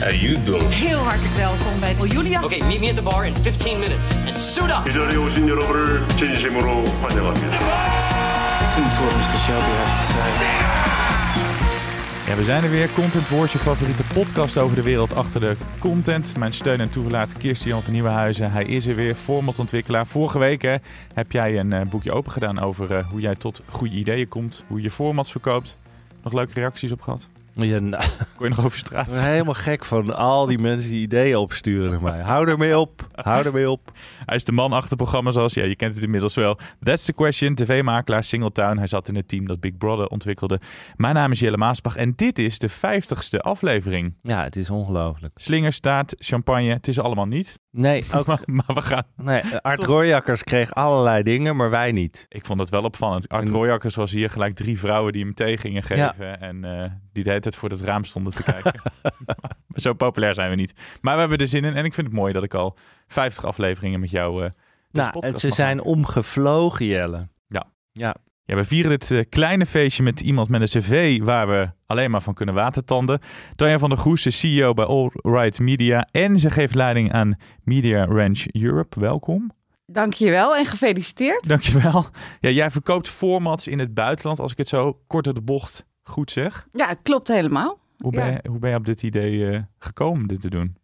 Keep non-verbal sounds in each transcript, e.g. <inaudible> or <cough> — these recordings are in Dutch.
how you doing? Heel hartelijk welkom bij Julia. Okay, meet me at the bar in 15 minutes and suit up. 이 자리에 오신 여러분을 진심으로 환영합니다. Listen to what Mr. Shelby has to say. Ja, we zijn er weer. Content Wars, je favoriete podcast over de wereld achter de content. Mijn steun en toeverlaat Kirstian van Nieuwenhuizen. Hij is er weer, formatontwikkelaar. Vorige week hè, heb jij een eh, boekje open gedaan over eh, hoe jij tot goede ideeën komt. Hoe je formats verkoopt. Nog leuke reacties op gehad? Ja, nou, <laughs> Kon je nog over straat? ik ben helemaal gek van al die mensen die ideeën opsturen naar mij. Hou ermee op. Hou ermee op. Hij is de man achter programma's als, ja, je kent het inmiddels wel. That's the question, tv-makelaar Singletown. Hij zat in het team dat Big Brother ontwikkelde. Mijn naam is Jelle Maasbach en dit is de vijftigste aflevering. Ja, het is ongelooflijk. Slingerstaart, champagne, het is allemaal niet. Nee, <laughs> ook, Maar, maar we gaan... nee Art Royakkers kreeg allerlei dingen, maar wij niet. Ik vond het wel opvallend. Art En- Royakkers was hier gelijk drie vrouwen die hem thee gingen geven. En eh, die de hele tijd voor het raam stonden te kijken. <laughs> <laughs> Zo populair zijn we niet. Maar we hebben er zin in. En ik vind het mooi dat ik al 50 afleveringen met jou... eh deze Nou, en ze zijn omgevlogen, Jelle. Ja. Ja. Ja, we vieren dit eh, kleine feestje met iemand met een cv waar we alleen maar van kunnen watertanden. Tanja van der Goes is CEO bij All Right Media en ze geeft leiding aan Media Ranch Europe. Welkom. Dankjewel en gefeliciteerd. Dankjewel. Ja, jij verkoopt formats in het buitenland, als ik het zo kort door de bocht goed zeg. Ja, klopt helemaal. Hoe ben, Ja. je, hoe ben je op dit idee eh, gekomen, dit te doen?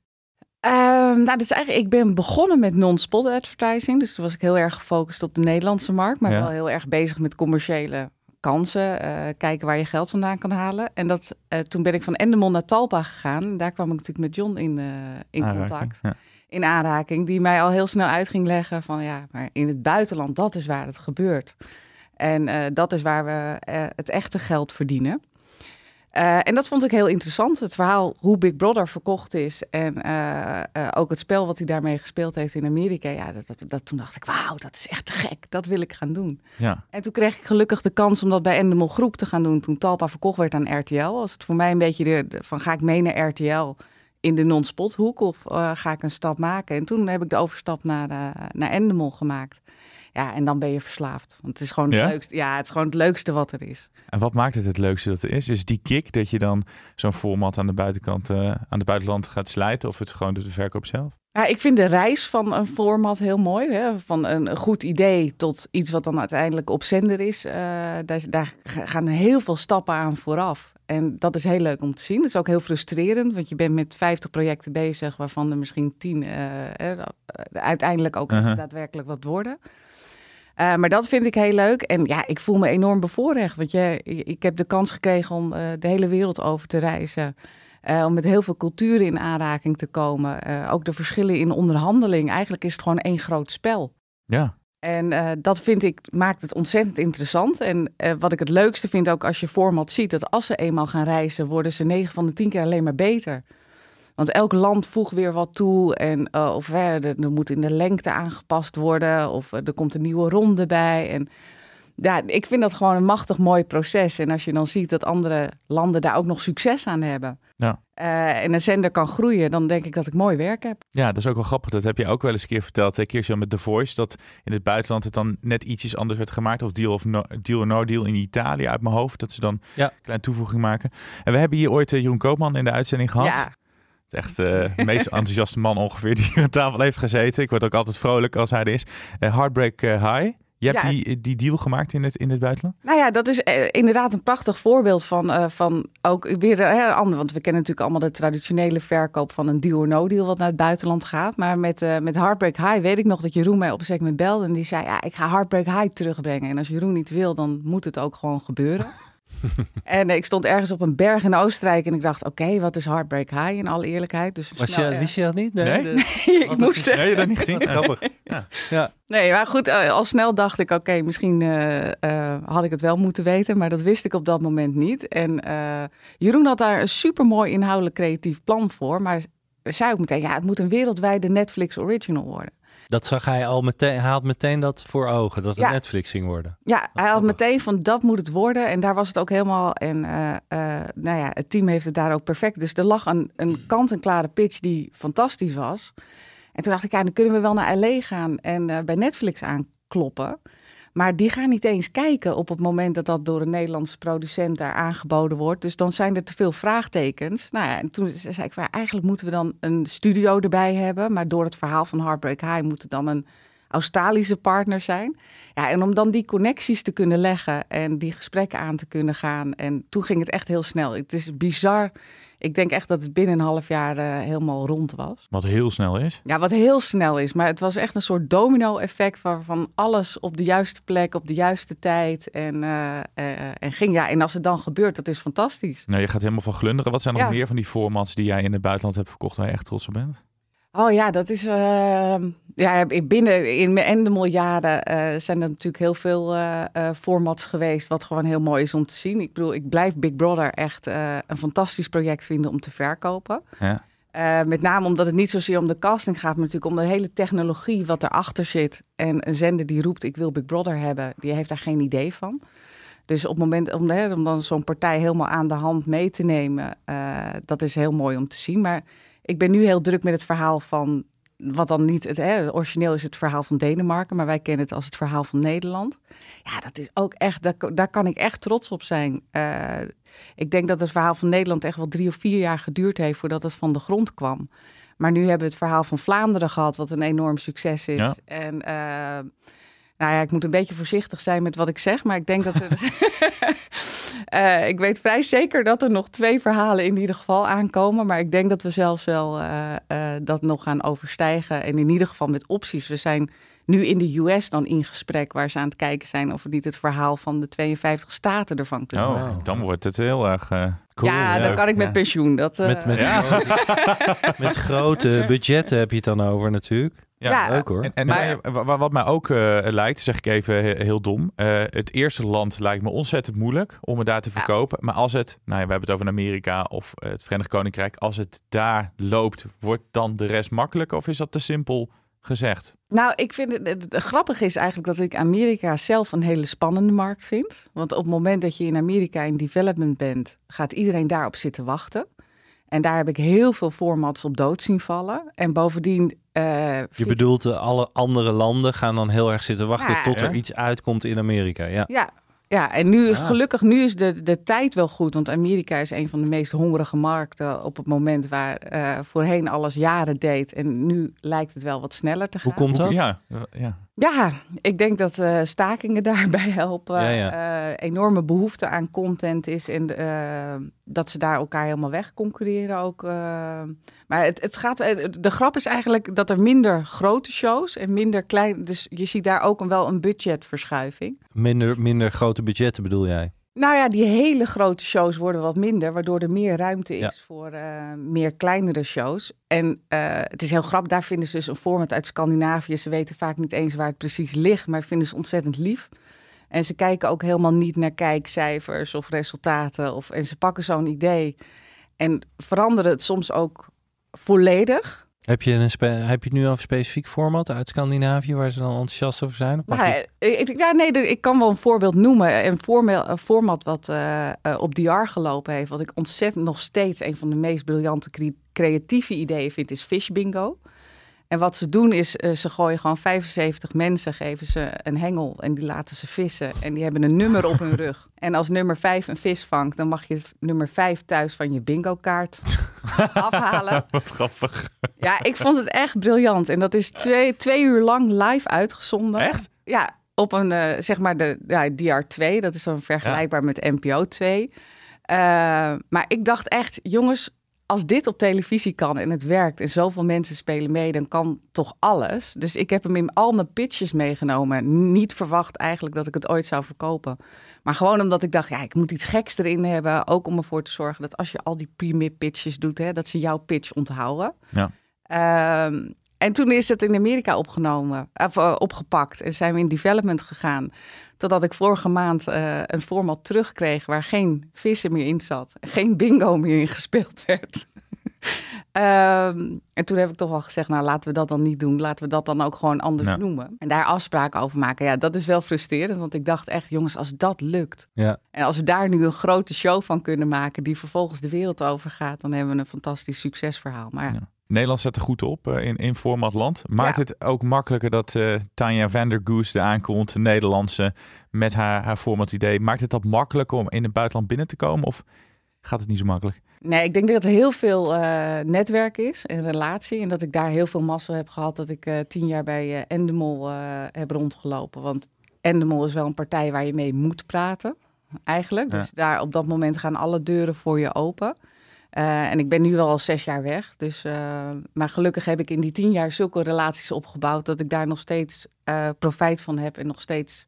Ehm, nou, dus eigenlijk, ik ben begonnen met non-spot advertising. Dus toen was ik heel erg gefocust op de Nederlandse markt. Maar Ja. wel heel erg bezig met commerciële kansen. eh, kijken waar je geld vandaan kan halen. En dat, eh, toen ben ik van Endemol naar Talpa gegaan. Daar kwam ik natuurlijk met John in, eh, in Aanraking. contact. Ja. In aanraking. Die mij al heel snel uit ging leggen van ja, maar in het buitenland, dat is waar het gebeurt. En dat is waar we het echte geld verdienen. Eh, en dat vond ik heel interessant. Het verhaal hoe Big Brother verkocht is. En eh, eh, ook het spel wat hij daarmee gespeeld heeft in Amerika. Ja, dat, dat, dat, toen dacht ik, wauw, dat is echt te gek. Dat wil ik gaan doen. Ja. En toen kreeg ik gelukkig de kans om dat bij Endemol Groep te gaan doen. Toen Talpa verkocht werd aan RTL. Was het voor mij een beetje de, de- van, ga ik mee naar RTL in de non-spothoek? Of ga ik een stap maken? En toen heb ik de overstap naar, naar Endemol gemaakt. Ja, en dan ben je verslaafd. Want het is gewoon het Ja? leukste. Ja, het is gewoon het leukste wat er is. En wat maakt het het leukste dat er is? Is die kick dat je dan zo'n format aan de buitenkant, eh, aan de buitenland gaat slijten? Of het gewoon de verkoop zelf? Ja, ik vind de reis van een format heel mooi. Hè? Van een goed idee tot iets wat dan uiteindelijk op zender is. Eh, daar, daar gaan heel veel stappen aan vooraf. En dat is heel leuk om te zien. Het is ook heel frustrerend, want je bent met 50 projecten bezig, waarvan er misschien 10 eh, uiteindelijk ook daadwerkelijk wat worden. Eh, maar dat vind ik heel leuk. En ja, ik voel me enorm bevoorrecht. Want je, ik heb de kans gekregen om eh, de hele wereld over te reizen. Eh, om met heel veel culturen in aanraking te komen. Ook de verschillen in onderhandeling. Eigenlijk is het gewoon één groot spel. Ja. En dat vind ik, maakt het ontzettend interessant. En wat ik het leukste vind ook als je format ziet... dat als ze eenmaal gaan reizen, worden ze 9 van de 10 keer alleen maar beter. Want elk land voegt weer wat toe. En eh, of er, er moet in de lengte aangepast worden. Of eh, er komt een nieuwe ronde bij. En ja, ik vind dat gewoon een machtig mooi proces. En als je dan ziet dat andere landen daar ook nog succes aan hebben. Ja. eh, en een zender kan groeien, dan denk ik dat ik mooi werk heb. Ja, dat is ook wel grappig. Dat heb je ook wel eens een keer verteld. Hè, Kirsten, met The Voice. Dat in het buitenland het dan net ietsjes anders werd gemaakt. Of Deal, of no, deal or No Deal in Italië uit mijn hoofd. Dat ze dan Ja. een kleine toevoeging maken. En we hebben hier ooit Jeroen Koopman in de uitzending gehad. Ja, Het is echt eh, de meest enthousiaste man ongeveer die hier aan tafel heeft gezeten. Ik word ook altijd vrolijk als hij er is. Eh, Heartbreak eh, High. Je hebt Ja. die, die deal gemaakt in het, in het buitenland? Nou ja, dat is inderdaad een prachtig voorbeeld van, van ook weer een ander. Want we kennen natuurlijk allemaal de traditionele verkoop van een deal or no deal wat naar het buitenland gaat. Maar met, eh met Heartbreak High weet ik nog dat Jeroen mij op een segment belde. En die zei, ja, ik ga Heartbreak High terugbrengen. En als Jeroen niet wil, dan moet het ook gewoon gebeuren. <laughs> en ik stond ergens op een berg in Oostenrijk en ik dacht, oké, wat is Heartbreak High in alle eerlijkheid? Dus Was snel, je, wist je dat niet? Nee? de- <laughs> ik het moest er- Nee, je dat niet gezien? <laughs> Grappig. Ja. Nee, maar goed, eh, al snel dacht ik, oké, misschien eh, eh, had ik het wel moeten weten, maar dat wist ik op dat moment niet. En eh, Jeroen had daar een supermooi inhoudelijk creatief plan voor, maar zei ook meteen, ja, het moet een wereldwijde Netflix original worden. Dat zag hij al meteen, hij had meteen dat voor ogen, dat het Ja. Netflix ging worden. Ja, hij had meteen van dat moet het worden. En daar was het ook helemaal. En eh, eh, nou ja, het team heeft het daar ook perfect. Dus er lag een, een kant-en-klare pitch die fantastisch was. En toen dacht ik, ja, dan kunnen we wel naar LA gaan en eh, bij Netflix aankloppen. Maar die gaan niet eens kijken op het moment dat dat door een Nederlandse producent daar aangeboden wordt. Dus dan zijn er te veel vraagtekens. Nou ja, en toen zei ik, "Maar eigenlijk moeten we dan een studio erbij hebben. Maar door het verhaal van Heartbreak High moet het dan een Australische partner zijn. Ja, en om dan die connecties te kunnen leggen en die gesprekken aan te kunnen gaan. En toen ging het echt heel snel. Het is bizar. Ik denk echt dat het binnen een half jaar eh, helemaal rond was. Wat heel snel is. Ja, wat heel snel is. Maar het was echt een soort domino-effect waarvan alles op de juiste plek, op de juiste tijd. En, eh, eh, en ging. Ja, en als het dan gebeurt, dat is fantastisch. Nou, je gaat helemaal van glunderen. Wat zijn nog Ja. meer van die formats die jij in het buitenland hebt verkocht waar je echt trots op bent? Oh ja, dat is. eh, ja, binnen in mijn Endemol-jaren eh zijn er natuurlijk heel veel eh, eh, formats geweest. Wat gewoon heel mooi is om te zien. Ik bedoel, ik blijf Big Brother echt een fantastisch project vinden om te verkopen. Ja. Met name omdat het niet zozeer om de casting gaat, maar natuurlijk om de hele technologie wat erachter zit. En een zender die roept: Ik wil Big Brother hebben, die heeft daar geen idee van. Dus op het moment om, hè, om dan zo'n partij helemaal aan de hand mee te nemen, dat is heel mooi om te zien. Maar ik ben nu heel druk met het verhaal van. Wat dan niet het, hè, origineel is het verhaal van Denemarken, maar wij kennen het als het verhaal van Nederland. Ja, dat is ook echt, daar, daar kan ik echt trots op zijn. Eh, ik denk dat het verhaal van Nederland echt wel drie of vier jaar geduurd heeft voordat het van de grond kwam. Maar nu hebben we het verhaal van Vlaanderen gehad, wat een enorm succes is. Ja. En eh, nou ja, ik moet een beetje voorzichtig zijn met wat ik zeg, maar ik denk dat er. <laughs> Eh, ik weet vrij zeker dat er nog twee verhalen in ieder geval aankomen. Maar ik denk dat we zelfs wel eh, eh, dat nog gaan overstijgen. En in ieder geval met opties. We zijn nu in de US dan in gesprek waar ze aan het kijken zijn of we niet het verhaal van de 52 staten ervan kunnen Oh, maken. dan wordt het heel erg eh, cool. ja, dan kan ik met Ja. pensioen. Dat, eh, Met, met, Ja. grote, <laughs> met grote budgetten heb je het dan over natuurlijk. Ja, Ja, Leuk hoor. En, en Maar- wat mij ook eh, lijkt, zeg ik even he- heel dom. eh, het eerste land lijkt me ontzettend moeilijk om het daar te verkopen. Maar als het, nou ja, we hebben het over Amerika of eh, het Verenigd Koninkrijk. Als het daar loopt, wordt dan de rest makkelijker? Of is dat te simpel gezegd? Nou, ik vind het, het, het grappige is eigenlijk dat ik Amerika zelf een hele spannende markt vind. Want op het moment dat je in Amerika in development bent, gaat iedereen daarop zitten wachten. En daar heb ik heel veel formats op dood zien vallen. En bovendien. Eh, Je bedoelt, eh, alle andere landen gaan dan heel erg zitten wachten Ja. tot er Ja. iets uitkomt in Amerika. Ja. Ja, ja, en nu is Ah. gelukkig nu is de, de tijd wel goed. Want Amerika is een van de meest hongerige markten op het moment waar eh, voorheen alles jaren deed. En nu lijkt het wel wat sneller te gaan. Hoe komt dat? Ja, ja. Ja, ik denk dat eh, stakingen <laughs> daarbij helpen. Ja, ja. Eh, enorme behoefte aan content is en dat ze daar elkaar helemaal weg concurreren ook. Maar het, het gaat, eh, de grap is eigenlijk dat er minder grote shows en minder klein. Dus je ziet daar ook een, wel een budgetverschuiving. Minder, minder grote budgetten bedoel jij? Nou ja, die hele grote shows worden wat minder, waardoor er meer ruimte is Ja. voor eh, meer kleinere shows. En eh, het is heel grappig, daar vinden ze dus een format uit Scandinavië. Ze weten vaak niet eens waar het precies ligt, maar vinden ze ontzettend lief. En ze kijken ook helemaal niet naar kijkcijfers of resultaten. Of, en ze pakken zo'n idee en veranderen het soms ook volledig. Heb je, een heb je het nu al een specifiek format uit Scandinavië waar ze dan enthousiast over zijn? Nou, je- ja, ik, ja, nee, ik kan wel een voorbeeld noemen. Een, forma- een format wat eh, eh, op DR gelopen heeft, wat ik ontzettend nog steeds een van de meest briljante cre- creatieve ideeën vind, is Fish Bingo. En wat ze doen is, eh, ze gooien gewoon 75 mensen, geven ze een hengel en die laten ze vissen. En die hebben een nummer op hun rug. <laughs> En als nummer 5 een vis vangt, dan mag je nummer 5 thuis van je bingo kaart <laughs> afhalen. Wat grappig. Ja, ik vond het echt briljant. En dat is twee, twee uur lang live uitgezonden. Echt? Ja, op een, eh, zeg maar, de ja, DR2. Dat is dan vergelijkbaar met NPO 2. Eh, maar ik dacht echt, jongens, als dit op televisie kan en het werkt en zoveel mensen spelen mee, dan kan toch alles. Dus ik heb hem in al mijn pitches meegenomen. Niet verwacht eigenlijk dat ik het ooit zou verkopen. Maar gewoon omdat ik dacht, ja, ik moet iets geks erin hebben. Ook om ervoor te zorgen dat als je al die premier pitches doet, hè, dat ze jouw pitch onthouden. Ja. Ehm, en toen is het in Amerika opgenomen, of, eh, opgepakt en zijn we in development gegaan. Totdat ik vorige maand eh, een format terugkreeg waar geen vissen meer in zat. Geen bingo meer in gespeeld werd. <laughs> Ehm, en toen heb ik toch wel gezegd, nou laten we dat dan niet doen. Laten we dat dan ook gewoon anders Ja. noemen. En daar afspraken over maken. Ja, dat is wel frustrerend. Want ik dacht echt, jongens, als dat lukt. Ja. En als we daar nu een grote show van kunnen maken... die vervolgens de wereld over gaat... dan hebben we een fantastisch succesverhaal. Maar Ja. Nederland zet er goed op eh, in, in format land. Maakt Ja. het ook makkelijker dat eh Tanja van der Goes er aankomt, de Nederlandse, met haar, haar format idee. Maakt het dat makkelijker om in het buitenland binnen te komen of gaat het niet zo makkelijk? Nee, ik denk dat er heel veel eh, netwerk is en relatie. En dat ik daar heel veel massa heb gehad dat ik tien jaar bij Endemol heb rondgelopen. Want Endemol is wel een partij waar je mee moet praten, eigenlijk. Ja. Dus daar op dat moment gaan alle deuren voor je open. Eh, en ik ben nu al zes jaar weg. Dus, eh, maar gelukkig heb ik in die tien jaar zulke relaties opgebouwd... dat ik daar nog steeds eh, profijt van heb en nog steeds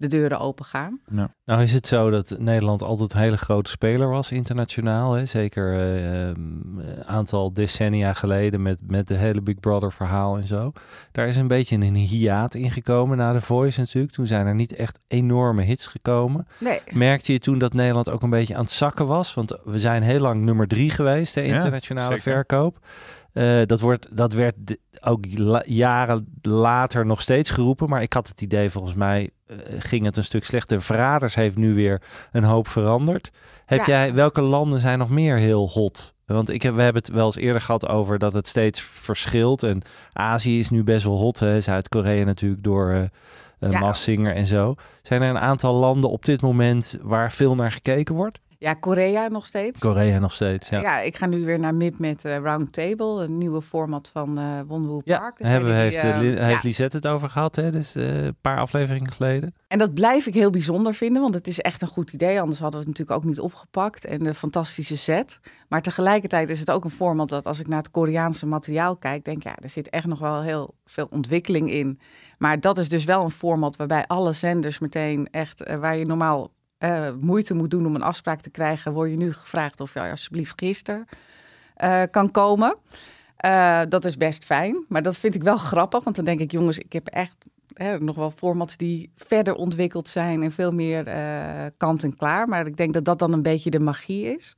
de deuren open gaan. Nou is het zo dat Nederland altijd een hele grote speler was internationaal. Hè? Zeker eh, ehm, een aantal decennia geleden met, met de hele Big Brother verhaal en zo. Daar is een beetje een hiaat ingekomen na de Voice natuurlijk. Toen zijn er niet echt enorme hits gekomen. Nee, Merkte je toen dat Nederland ook een beetje aan het zakken was? Want we zijn heel lang nummer drie geweest, de internationale verkoop. Eh, dat, wordt, dat werd ook la- jaren later nog steeds geroepen. Maar ik had het idee, volgens mij ging het een stuk slechter. Verraders heeft nu weer een hoop veranderd. Heb Ja. jij, welke landen zijn nog meer heel hot? Want ik heb, we hebben het wel eens eerder gehad over dat het steeds verschilt. En Azië is nu best wel hot. Zuid-Korea natuurlijk door eh eh, Ja. Maas Singer en zo. Zijn er een aantal landen op dit moment waar veel naar gekeken wordt? Ja, Korea nog steeds. Korea nog steeds, ja. Ja. ik ga nu weer naar MIP met eh, Roundtable, een nieuwe format van Wonderwood Ja, Park. hebben, heeft, Li- ja. heeft Lisette het over gehad, hè? Dus een paar afleveringen geleden. En dat blijf ik heel bijzonder vinden, want het is echt een goed idee. Anders hadden we het natuurlijk ook niet opgepakt. En een fantastische set. Maar tegelijkertijd is het ook een format dat als ik naar het Koreaanse materiaal kijk, denk ja, er zit echt nog wel heel veel ontwikkeling in. Maar dat is dus wel een format waarbij alle zenders meteen echt, waar je normaal eh, moeite moet doen om een afspraak te krijgen, word je nu gevraagd of je alsjeblieft gisteren eh, kan komen. Eh, dat is best fijn, maar dat vind ik wel grappig, want dan denk ik, jongens, ik heb echt hè, nog wel formats die verder ontwikkeld zijn en veel meer kant en klaar. Maar ik denk dat dat dan een beetje de magie is.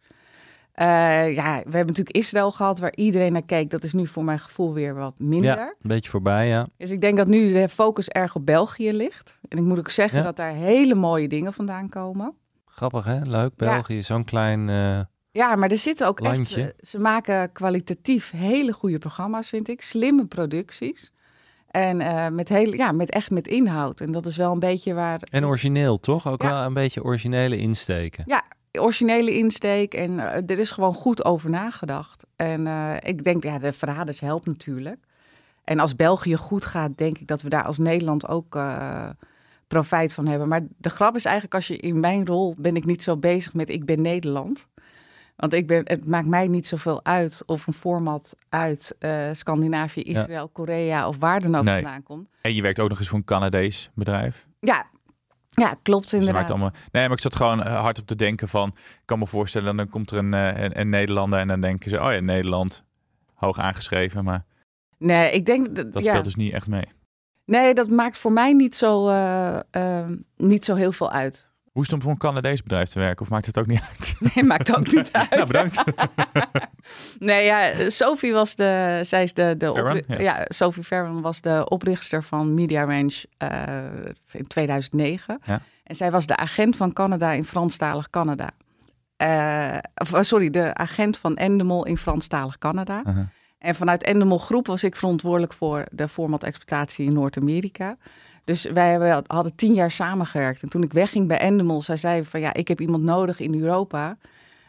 Eh, ja, we hebben natuurlijk Israël gehad, waar iedereen naar keek. Dat is nu voor mijn gevoel weer wat minder. Ja, een beetje voorbij, ja. Dus ik denk dat nu de focus erg op België ligt. En ik moet ook zeggen Ja. dat daar hele mooie dingen vandaan komen. Grappig, hè? Leuk. België, zo'n klein... eh, Ja, maar er zitten ook Landje. echt... Ze maken kwalitatief hele goede programma's, vind ik. Slimme producties. En eh, met, hele, ja, met echt met inhoud. En dat is wel een beetje waar... en origineel, toch? Ook Ja. wel een beetje originele insteken. Ja, originele insteek. En eh, er is gewoon goed over nagedacht. En eh, ik denk, ja, de verraders helpt natuurlijk. En als België goed gaat, denk ik dat we daar als Nederland ook eh, profijt van hebben. Maar de grap is eigenlijk, als je in mijn rol ben ik niet zo bezig met ik ben Nederland. Want ik ben, het maakt mij niet zoveel uit of een format uit Scandinavië, Ja. Israël, Korea of waar dan ook Nee. vandaan komt. En je werkt ook nog eens voor een Canadees bedrijf. Ja, ja klopt Dus inderdaad. allemaal... Nee, maar ik zat gewoon eh, hard op te denken van... Ik kan me voorstellen, dan komt er een, eh, een, een Nederlander en dan denken ze... Oh ja, Nederland, hoog aangeschreven. Maar Nee, ik denk dat, dat ja. speelt dus niet echt mee. Nee, dat maakt voor mij niet zo, eh, niet zo heel veel uit. Hoe is het om voor een Canadees bedrijf te werken? Of maakt het ook niet uit? <laughs> Nee, maakt ook niet <laughs> uit. nou, bedankt. <laughs> Nee, ja, Sophie was de, zij is de, de ja. ja. Sophie Farron was de oprichter van Media Range eh, in 2009. Ja. En zij was de agent van Canada in Franstalig Canada. Eh, of, eh, sorry, de agent van Endemol in Franstalig Canada. En vanuit Endemol Groep was ik verantwoordelijk voor de format-exploitatie in Noord-Amerika. Dus wij hebben, hadden tien jaar samengewerkt. En toen ik wegging bij Endemol, zij zei van ja, ik heb iemand nodig in Europa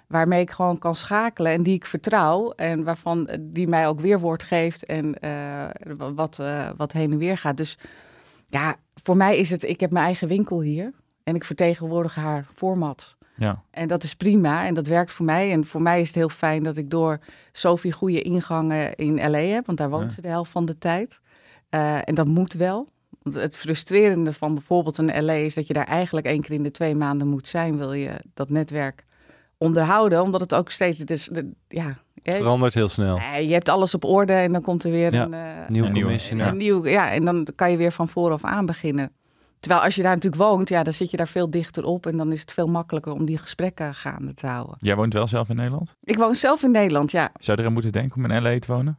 waarmee ik gewoon kan schakelen en die ik vertrouw en waarvan eh, die mij ook weerwoord geeft en eh, wat, eh, wat heen en weer gaat. Dus ja, voor mij is het, ik heb mijn eigen winkel hier. En ik vertegenwoordig haar format. Ja. En dat is prima en dat werkt voor mij. En voor mij is het heel fijn dat ik door Sophie goede ingangen in LA heb. Want daar woont Ja. ze de helft van de tijd. En dat moet wel. Want het frustrerende van bijvoorbeeld een LA is dat je daar eigenlijk één keer in de twee maanden moet zijn. Wil je dat netwerk onderhouden. Omdat het ook steeds... Dus, de, ja, hè, Verandert heel snel. eh, je hebt alles op orde en dan komt er weer Ja, een, eh, Nieuwe Een commissioner. een nieuw, ja, en dan kan je weer van vooraf aan beginnen. Terwijl als je daar natuurlijk woont, ja, dan zit je daar veel dichter op. En dan is het veel makkelijker om die gesprekken gaande te houden. Jij woont wel zelf in Nederland? Ik woon zelf in Nederland, ja. Zou je eraan moeten denken om in LA te wonen?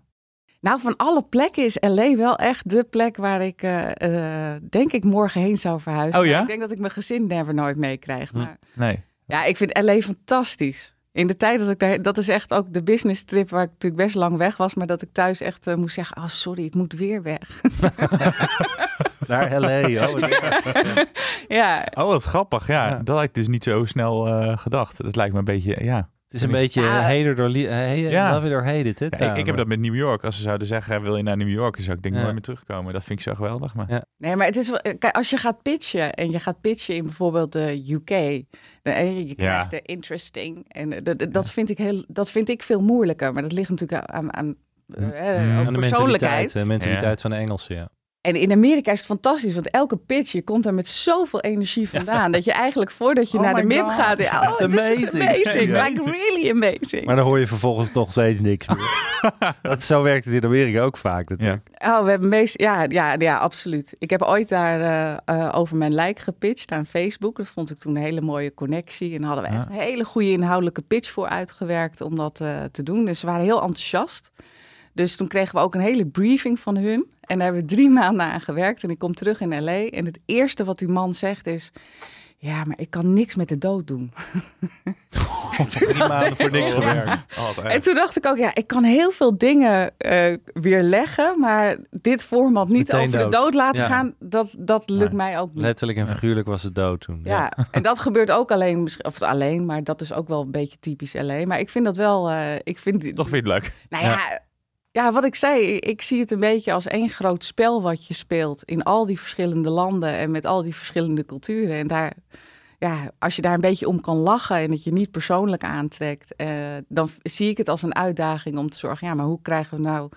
Nou, van alle plekken is LA wel echt de plek waar ik, eh, eh, denk ik, morgen heen zou verhuizen. Oh ja? Ik denk dat ik mijn gezin never nooit meekrijg. Hm. Maar Nee. ja, ik vind LA fantastisch. In de tijd dat ik daar, dat is echt ook de business trip waar ik natuurlijk best lang weg was, maar dat ik thuis echt eh, moest zeggen: Oh, sorry, ik moet weer weg. <laughs> Naar LA. Oh, wat erg. ja, Oh, wat grappig. Ja, Ja. dat had ik dus niet zo snel eh, gedacht. Dat lijkt me een beetje, ja. Het is een beetje Ja. uh, hater door li- eh, Ja. love it or hate it. Hè, Ja, ik, heb dat met New York. Als ze zouden zeggen, wil je naar New York? Dan zou ik denk ik Ja. nooit meer terugkomen. Dat vind ik zo geweldig. Maar... Ja. Nee, maar het is wel, kijk, als je gaat pitchen en je gaat pitchen in bijvoorbeeld de UK, en je, krijgt de interesting en eh, dat, dat, vind ik heel, dat vind ik veel moeilijker. Maar dat ligt natuurlijk aan, aan, eh, Mm. ook Aan de persoonlijkheid. mentaliteit, eh, mentaliteit Ja. van de Engelsen, ja. En in Amerika is het fantastisch, want elke pitch, je komt daar met zoveel energie vandaan. Dat je eigenlijk voordat je Oh naar de MIP God. gaat, ja, oh, is amazing. amazing, Ja. like really amazing. Maar dan hoor je vervolgens nog steeds niks meer. <laughs> dat, zo werkt het in Amerika ook vaak natuurlijk. Oh, we hebben meest, ja, ja, ja, absoluut. Ik heb ooit daar eh, eh, over mijn lijk gepitcht aan Facebook. Dat vond ik toen een hele mooie connectie. En daar hadden we echt een hele goede inhoudelijke pitch voor uitgewerkt om dat eh, te doen. Dus ze waren heel enthousiast. Dus toen kregen we ook een hele briefing van hun. En daar hebben we drie <laughs> maanden aan gewerkt. En ik kom terug in LA. En het eerste wat die man zegt is... Ja, maar ik kan niks met de dood doen. <laughs> Drie maanden voor niks gewerkt. Oh, wat En toen dacht ik ook, ja, ik kan heel veel dingen eh weerleggen, maar dit format niet Meteen over dood. de dood laten Ja. gaan, dat, dat lukt mij ook niet. Letterlijk en figuurlijk was het dood toen. Ja, <laughs> en dat gebeurt ook alleen, of alleen, maar dat is ook wel een beetje typisch LA. Maar ik vind dat wel, eh, ik vind, Toch vind je het leuk? nou ja, ja, wat ik zei, ik zie het een beetje als één groot spel wat je speelt in al die verschillende landen en met al die verschillende culturen. En daar, ja, als je daar een beetje om kan lachen en het je niet persoonlijk aantrekt, eh, dan zie ik het als een uitdaging om te zorgen, ja, maar hoe krijgen we nou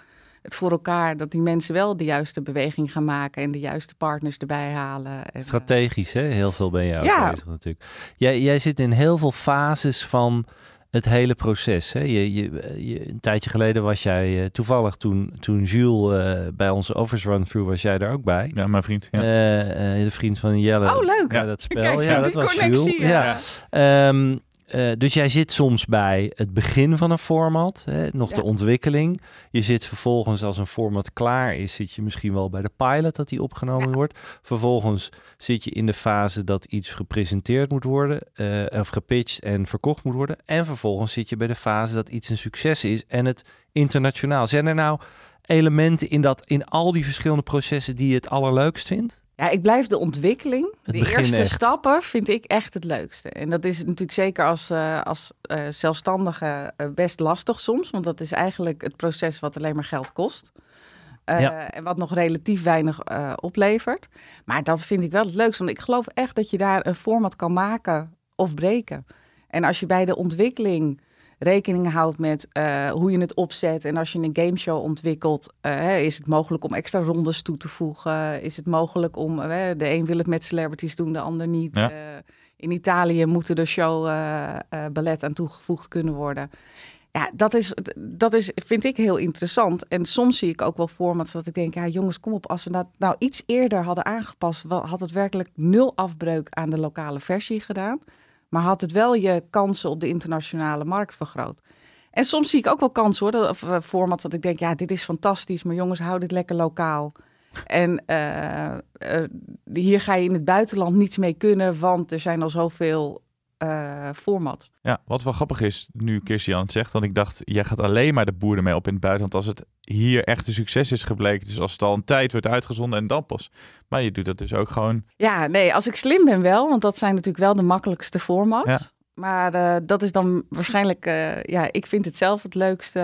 het voor elkaar dat die mensen wel de juiste beweging gaan maken en de juiste partners erbij halen. En, eh, Strategisch, hè? Heel veel ben je ook Ja. bezig natuurlijk. Jij, jij zit in heel veel fases van het hele proces. Hè? Je, je, je- een tijdje geleden was jij eh, toevallig toen, toen Jules eh, bij onze Office Run-Through was jij daar ook bij. Ja, mijn vriend. Ja. Eh, eh, de vriend van Jelle. Oh, leuk. Ja, dat <laughs> spel. Kijk, ja, dat was connectie, Jules. ja. Ja. Eh, dus jij zit soms bij het begin van een format, hè, nog de ontwikkeling. Je zit vervolgens als een format klaar is, zit je misschien wel bij de pilot dat die opgenomen Ja. wordt. Vervolgens zit je in de fase dat iets gepresenteerd moet worden, eh, of gepitcht en verkocht moet worden. En vervolgens zit je bij de fase dat iets een succes is en het internationaal. Zijn er nou elementen in, dat, in al die verschillende processen die je het allerleukst vindt? Ja, ik blijf de ontwikkeling. De eerste echt. stappen vind ik echt het leukste. En dat is natuurlijk zeker als, eh, als eh, zelfstandige eh, best lastig soms. Want dat is eigenlijk het proces wat alleen maar geld kost. Ja. En wat nog relatief weinig oplevert. Maar dat vind ik wel het leukste. Want ik geloof echt dat je daar een format kan maken of breken. En als je bij de ontwikkeling rekening houdt met eh, hoe je het opzet. En als je een gameshow ontwikkelt, eh, is het mogelijk om extra rondes toe te voegen? Is het mogelijk om, eh, de een wil het met celebrities doen, de ander niet. Ja. In Italië moeten de show ballet aan toegevoegd kunnen worden. Ja, dat is, dat is, vind ik heel interessant. En soms zie ik ook wel formats dat ik denk, ja jongens, kom op, als we dat nou iets eerder hadden aangepast, had het werkelijk nul afbreuk aan de lokale versie gedaan. Maar had het wel je kansen op de internationale markt vergroot. En soms zie ik ook wel kansen hoor, dat, of eh, formats dat ik denk, ja, dit is fantastisch, maar jongens, hou dit lekker lokaal. En eh, eh, hier ga je in het buitenland niets mee kunnen, want er zijn al zoveel eh formats. Ja, wat wel grappig is, nu Kirstian het zegt, want ik dacht, jij gaat alleen maar de boer ermee op in het buitenland als het hier echt een succes is gebleken. Dus als het al een tijd wordt uitgezonden en dan pas. Maar je doet dat dus ook gewoon. Ja, nee, als ik slim ben wel, want dat zijn natuurlijk wel de makkelijkste formats. Ja. Maar eh, dat is dan waarschijnlijk, eh, ja, ik vind het zelf het leukste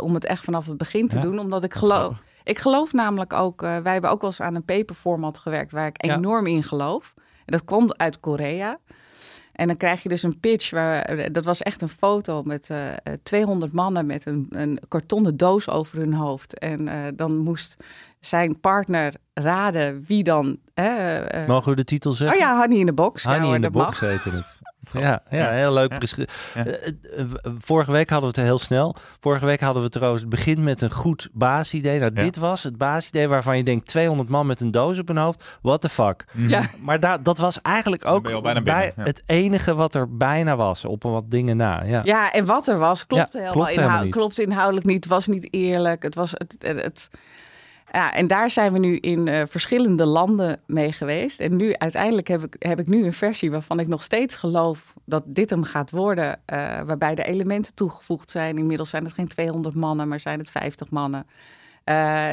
om het echt vanaf het begin te Ja, doen. Omdat ik geloof, ik geloof namelijk ook, wij hebben ook wel eens aan een paperformat gewerkt waar ik Ja. enorm in geloof. dat komt uit Korea. En dan krijg je dus een pitch, waar, dat was echt een foto met eh, eh, 200 mannen met een, een kartonnen doos over hun hoofd. En eh, dan moest zijn partner raden wie dan... eh, Mogen we de titel oh zeggen? ja, Honey in the Box. Ja, Honey hoor, in the Box mag. heette het. Ja, ja, heel leuk. Ja. Eh, eh, eh, vorige week hadden we het heel snel. Vorige week hadden we het erover. Het begint met een goed basisidee. Nou, Ja. dit was het basisidee waarvan je denkt 200 man met een doos op hun hoofd. What the fuck? Ja. Maar daar dat was eigenlijk ook bij binnen, het enige wat er bijna was. Op een wat dingen na. Ja. Ja, en wat er was, klopte, Ja, helemaal, klopte helemaal inhou- niet. klopte inhoudelijk niet. Het was niet eerlijk. Het was het, het, het- ja, en daar zijn we nu in eh, verschillende landen mee geweest. En nu uiteindelijk heb ik, heb ik nu een versie waarvan ik nog steeds geloof dat dit hem gaat worden. eh, waarbij de elementen toegevoegd zijn. Inmiddels zijn het geen 200 mannen, maar zijn het 50 mannen. Eh,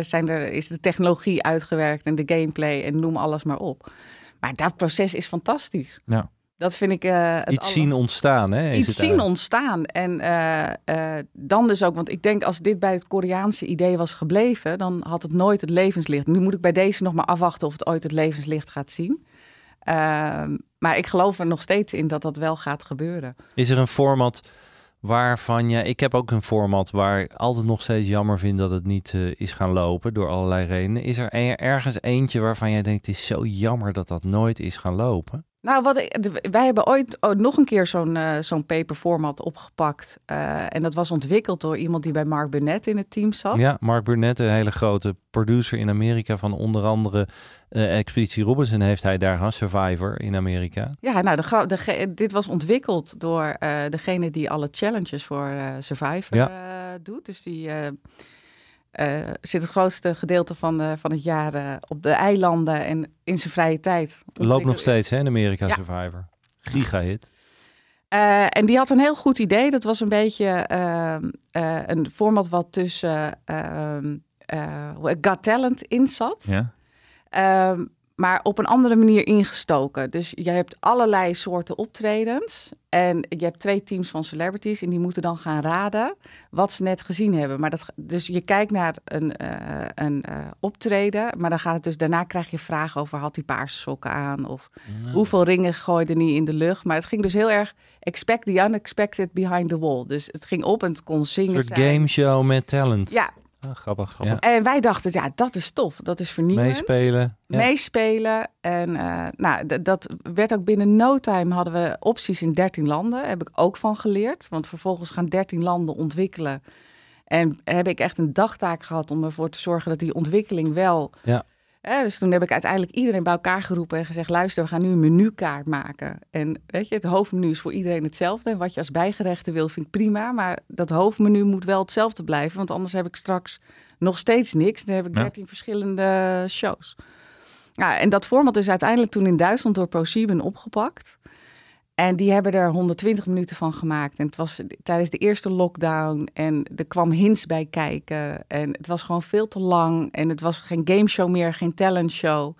zijn, er- is de technologie uitgewerkt en de gameplay en noem alles maar op. Maar dat proces is fantastisch. Ja. Dat vind ik eh, het Iets zien ontstaan. Hè, is iets het zien ontstaan. En eh, eh, dan dus ook, want ik denk als dit bij het Koreaanse idee was gebleven, dan had het nooit het levenslicht. Nu moet ik bij deze nog maar afwachten of het ooit het levenslicht gaat zien. Ehm, maar ik geloof er nog steeds in dat dat wel gaat gebeuren. Is er een format waarvan je... Ik heb ook een format waar ik altijd nog steeds jammer vind dat het niet is gaan lopen door allerlei redenen. Is er er- ergens eentje waarvan jij denkt, het is zo jammer dat dat nooit is gaan lopen? Nou, wat ik, wij hebben ooit nog een keer zo'n eh, zo'n paper format opgepakt. Eh, en dat was ontwikkeld door iemand die bij Mark Burnett in het team zat. Ja, Mark Burnett, een hele grote producer in Amerika van onder andere eh, Expeditie Robinson heeft hij daar gehad, Survivor in Amerika. Ja, nou, de, dit was ontwikkeld door degene die alle challenges voor Survivor Ja. doet. Dus die eh, eh, zit het grootste gedeelte van, eh, van het jaar eh, op de eilanden en in zijn vrije tijd. Loopt nog steeds hè, in Amerika Ja. Survivor. Giga-hit. Eh, en die had een heel goed idee. Dat was een beetje ehm, eh, een format wat tussen ehm eh, Got Talent in zat. Ja. Ehm, maar op een andere manier ingestoken. Dus je hebt allerlei soorten optredens. En je hebt twee teams van celebrities. En die moeten dan gaan raden wat ze net gezien hebben. Maar dat, dus je kijkt naar een, eh, een eh, optreden. Maar dan gaat het dus daarna krijg je vragen over had hij paarse sokken aan? Of hoeveel ringen gooide hij in de lucht? Maar het ging dus heel erg expect the unexpected behind the wall. Dus het ging op en het kon Een zingen soort zijn. game show met talent. Ja, Ah, grappig. grappig. en wij dachten, ja, dat is tof. Dat is vernieuwend Meespelen. Ja. meespelen. En eh, nou, dat werd ook binnen no time hadden we opties in 13 landen. Heb ik ook van geleerd. Want vervolgens gaan 13 landen ontwikkelen. En heb ik echt een dagtaak gehad om ervoor te zorgen dat die ontwikkeling wel. Ja. Dus toen heb ik uiteindelijk iedereen bij elkaar geroepen en gezegd: luister, we gaan nu een menukaart maken. En weet je, het hoofdmenu is voor iedereen hetzelfde. En wat je als bijgerechten wil, vind ik prima. Maar dat hoofdmenu moet wel hetzelfde blijven. Want anders heb ik straks nog steeds niks. Dan heb ik Ja. 13 verschillende shows. Ja, en dat format is uiteindelijk toen in Duitsland door ProSieben opgepakt. En die hebben er 120 minuten van gemaakt. En het was tijdens de eerste lockdown. En er kwam hints bij kijken. En het was gewoon veel te lang. En het was geen gameshow meer, geen talentshow.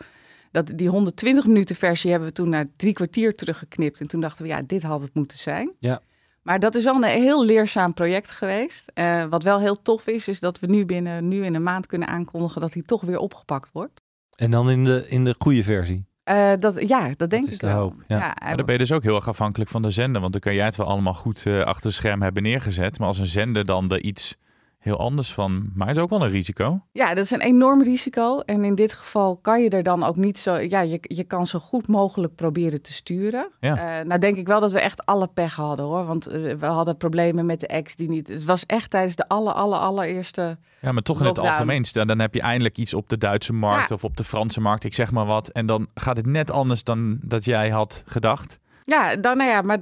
Dat, die 120 minuten versie hebben we toen naar drie kwartier teruggeknipt. En toen dachten we, ja, dit had het moeten zijn. Ja. Maar dat is wel een heel leerzaam project geweest. Eh, wat wel heel tof is, is dat we nu binnen nu in een maand kunnen aankondigen dat hij toch weer opgepakt wordt. En dan in de, in de goede versie. Eh, dat, ja, dat denk ik de wel. hoop, ja. Maar dan ben je dus ook heel erg afhankelijk van de zender. Want dan kan jij het wel allemaal goed eh, achter het scherm hebben neergezet. Maar als een zender dan er iets heel anders van maakt, is ook wel een risico. Ja, dat is een enorm risico. En in dit geval kan je er dan ook niet zo... Ja, je, je kan zo goed mogelijk proberen te sturen. Ja. Eh, nou denk ik wel dat we echt alle pech hadden hoor. Want eh, we hadden problemen met de ex die niet... Het was echt tijdens de aller, aller, allereerste... Ja, maar toch in het algemeen. Dan, dan heb je eindelijk iets op de Duitse markt Ja. of op de Franse markt. Ik zeg maar wat. En dan gaat het net anders dan dat jij had gedacht. Ja, dan, nou ja, maar,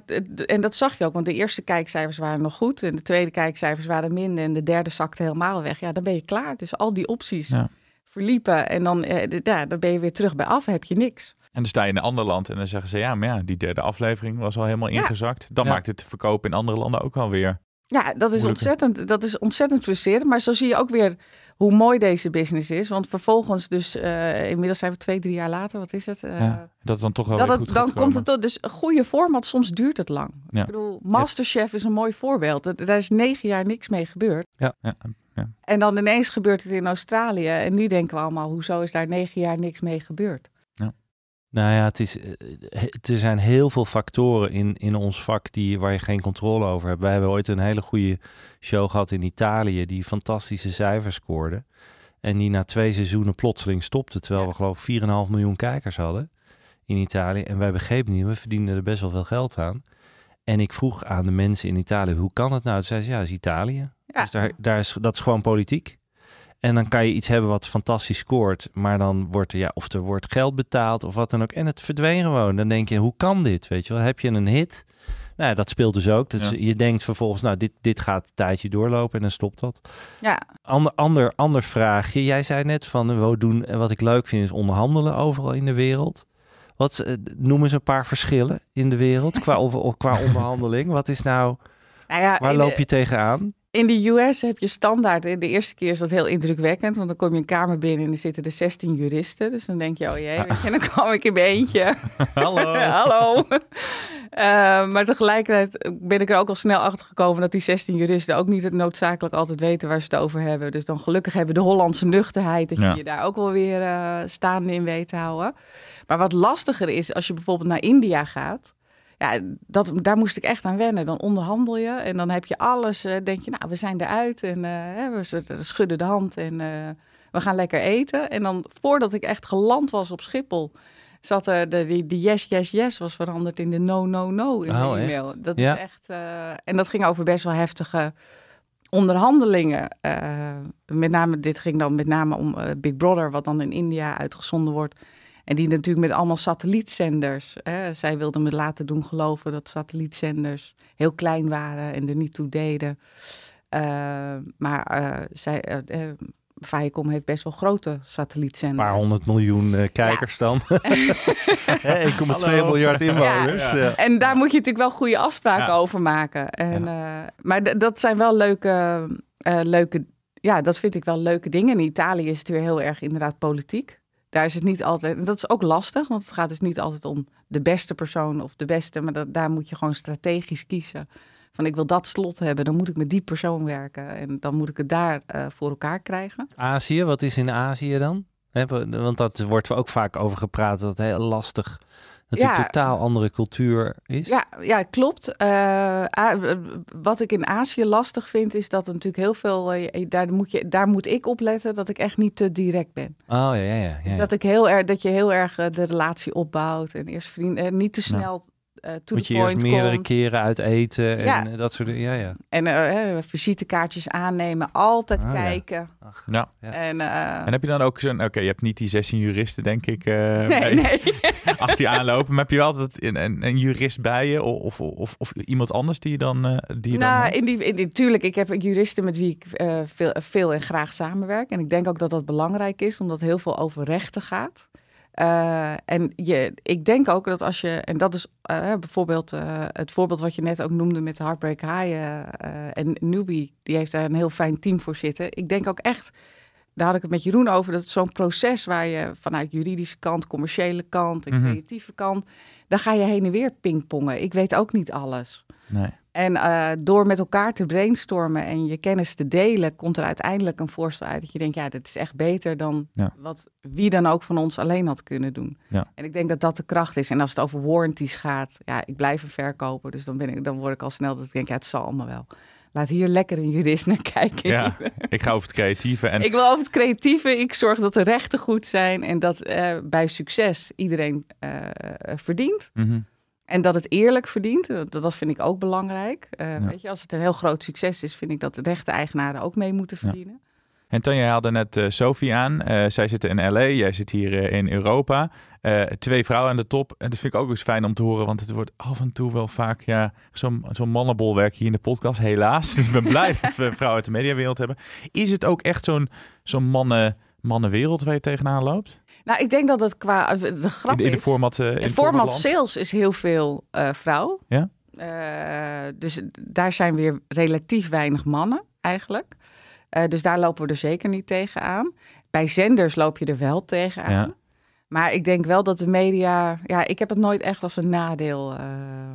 en dat zag je ook. Want de eerste kijkcijfers waren nog goed. En de tweede kijkcijfers waren minder. En de derde zakte helemaal weg. Ja, dan ben je klaar. Dus al die opties Ja. verliepen. En dan, eh, ja, dan ben je weer terug bij af. Heb je niks. En dan sta je in een ander land en dan zeggen ze... ja, maar ja, die derde aflevering was al helemaal Ja. ingezakt. Dan Ja. maakt het verkopen in andere landen ook alweer. Ja, dat is, Moeilijker. ontzettend, dat is ontzettend frustrerend. Maar zo zie je ook weer hoe mooi deze business is. Want vervolgens dus, eh, inmiddels zijn we twee, drie jaar later. Wat is het? Eh, Ja, dat het dan toch wel dat het- goed dan komt komen. het tot. Dus een goede format, soms duurt het lang. Ja. Ik bedoel, Masterchef is een mooi voorbeeld. Daar is negen jaar niks mee gebeurd. Ja, ja. En dan ineens gebeurt het in Australië. En nu denken we allemaal, hoezo is daar negen jaar niks mee gebeurd? Nou ja, het is, eh, eh, er zijn heel veel factoren in, in ons vak die, waar je geen controle over hebt. Wij hebben ooit een hele goede show gehad in Italië die fantastische cijfers scoorde. En die na twee seizoenen plotseling stopte. Terwijl we geloof ik 4,5 miljoen kijkers hadden in Italië. En wij begrepen niet, we verdienden er best wel veel geld aan. En ik vroeg aan de mensen in Italië, hoe kan het nou? Toen zei ze, ja, dat is Italië. Ja. Dus daar, daar is, dat is gewoon politiek. En dan kan je iets hebben wat fantastisch scoort, maar dan wordt er, ja, of er wordt geld betaald of wat dan ook. En het verdween gewoon. Dan denk je, hoe kan dit? Weet je wel, heb je een hit? Nou, ja, dat speelt dus ook. Dus Ja. je denkt vervolgens, nou, dit, dit gaat een tijdje doorlopen en dan stopt dat. Ja, Ander, ander, ander vraagje. Jij zei net van, we doen, en wat ik leuk vind is onderhandelen overal in de wereld. Wat, eh, noem eens een paar verschillen in de wereld qua, qua onderhandeling. Wat is nou, nou ja, waar loop de- je tegenaan? In de US heb je standaard, de eerste keer is dat heel indrukwekkend, want dan kom je een kamer binnen en er zitten er 16 juristen. Dus dan denk je, oh jee, je, dan kwam ik in mijn eentje. <laughs> Hallo. <laughs> Hallo. Eh, maar tegelijkertijd ben ik er ook al snel achter gekomen dat die 16 juristen ook niet het noodzakelijk altijd weten waar ze het over hebben. Dus dan gelukkig hebben we de Hollandse nuchterheid dat je Ja. je daar ook wel weer eh, staande in weet te houden. Maar wat lastiger is als je bijvoorbeeld naar India gaat. Ja, dat, daar moest ik echt aan wennen. Dan onderhandel je en dan heb je alles. eh, denk je, nou, we zijn eruit en eh, we z- schudden de hand en eh, we gaan lekker eten. En dan voordat ik echt geland was op Schiphol, zat er de, die, die yes, yes, yes was veranderd in de no, no, no in Oh, de echt? e-mail. Dat Ja. is echt. eh, en dat ging over best wel heftige onderhandelingen. Eh, met name, dit ging dan met name om eh, Big Brother, wat dan in India uitgezonden wordt. En die natuurlijk met allemaal satellietzenders. Hè. Zij wilden me laten doen geloven dat satellietzenders heel klein waren en er niet toe deden. Eh, maar eh zij, eh, Viacom heeft best wel grote Een satellietzenders. paar honderd miljoen kijkers dan. <laughs> Hè, 1,2 Hallo. miljard inwoners. Ja. Ja. En daar moet je natuurlijk wel goede afspraken Ja. over maken. En, eh, maar dat zijn wel leuke, eh, leuke, ja, dat vind ik wel leuke dingen. In Italië is het weer heel erg inderdaad politiek. Daar is het niet altijd, en dat is ook lastig, want het gaat dus niet altijd om de beste persoon of de beste, maar dat, daar moet je gewoon strategisch kiezen. Van ik wil dat slot hebben, dan moet ik met die persoon werken en dan moet ik het daar eh, voor elkaar krijgen. Azië, wat is in Azië dan? Want dat wordt ook vaak over gepraat, dat het heel lastig, dat Ja. een totaal andere cultuur is. Ja, ja klopt. Eh, A- eh, wat ik in Azië lastig vind, is dat er natuurlijk heel veel. eh, daar, moet je, daar moet ik op letten dat ik echt niet te direct ben. Oh ja, ja, ja. Dus dat, ik heel erg, dat je heel erg eh, de relatie opbouwt en eerst vrienden. en niet te snel eh to Moet the je point meerdere komt. keren uit eten en Ja. eh, dat soort dingen. Ja, ja. En eh, visitekaartjes aannemen, altijd Ah, kijken. Ja. Ja. En, eh, En heb je dan ook zo'n... Oké, je hebt niet die 16 juristen, denk ik, eh, nee, bij- nee. <laughs> achter je aanlopen. Maar heb je altijd een, een, een jurist bij je? Of, of, of, of iemand anders die je dan... eh, die je dan Nou, hebt? in die, in die, tuurlijk, ik heb juristen met wie ik eh, veel, veel en graag samenwerk. En ik denk ook dat dat belangrijk is, omdat heel veel over rechten gaat. Eh, en je, ik denk ook dat als je, en dat is eh, bijvoorbeeld eh, het voorbeeld wat je net ook noemde met Heartbreak High en Newbie, die heeft daar een heel fijn team voor zitten. Ik denk ook echt, daar had ik het met Jeroen over, dat zo'n proces waar je vanuit juridische kant, commerciële kant en Mhm. creatieve kant, daar ga je heen en weer pingpongen. Ik weet ook niet alles. Nee. En eh, door met elkaar te brainstormen en je kennis te delen, komt er uiteindelijk een voorstel uit dat je denkt, ja, dit is echt beter dan Ja. wat wie dan ook van ons alleen had kunnen doen. Ja. En ik denk dat dat de kracht is. En als het over warranties gaat, ja, ik blijf een verkoper, dus dan, ben ik, dan word ik al snel dat ik denk, ja, het zal allemaal wel. Laat hier lekker een jurist naar <laughs> kijken. Ja, ik ga over het creatieve. En Ik wil over het creatieve. Ik zorg dat de rechten goed zijn en dat eh, bij succes iedereen eh, verdient. Mhm. En dat het eerlijk verdient, dat, dat vind ik ook belangrijk. Eh, Ja. weet je, als het een heel groot succes is, vind ik dat de rechte-eigenaren ook mee moeten verdienen. En Tanja haalde net eh, Sophie aan. Eh, zij zit in LA, jij zit hier eh, in Europa. Eh, twee vrouwen aan de top. En dat vind ik ook eens fijn om te horen, want het wordt af en toe wel vaak ja, zo'n zo'n mannenbolwerk hier in de podcast, helaas. <laughs> Dus ik ben blij <laughs> dat we vrouwen uit de mediawereld hebben. Is het ook echt zo'n zo'n mannen, mannenwereld waar je tegenaan loopt? Nou, ik denk dat het qua de In, grap de- in de format, eh, in in het format sales is heel veel eh vrouw. Ja? Eh, dus daar zijn weer relatief weinig mannen eigenlijk. Eh, dus daar lopen we er zeker niet tegen aan. Bij zenders loop je er wel tegen aan. Ja. Maar ik denk wel dat de media... Ja, ik heb het nooit echt als een nadeel eh,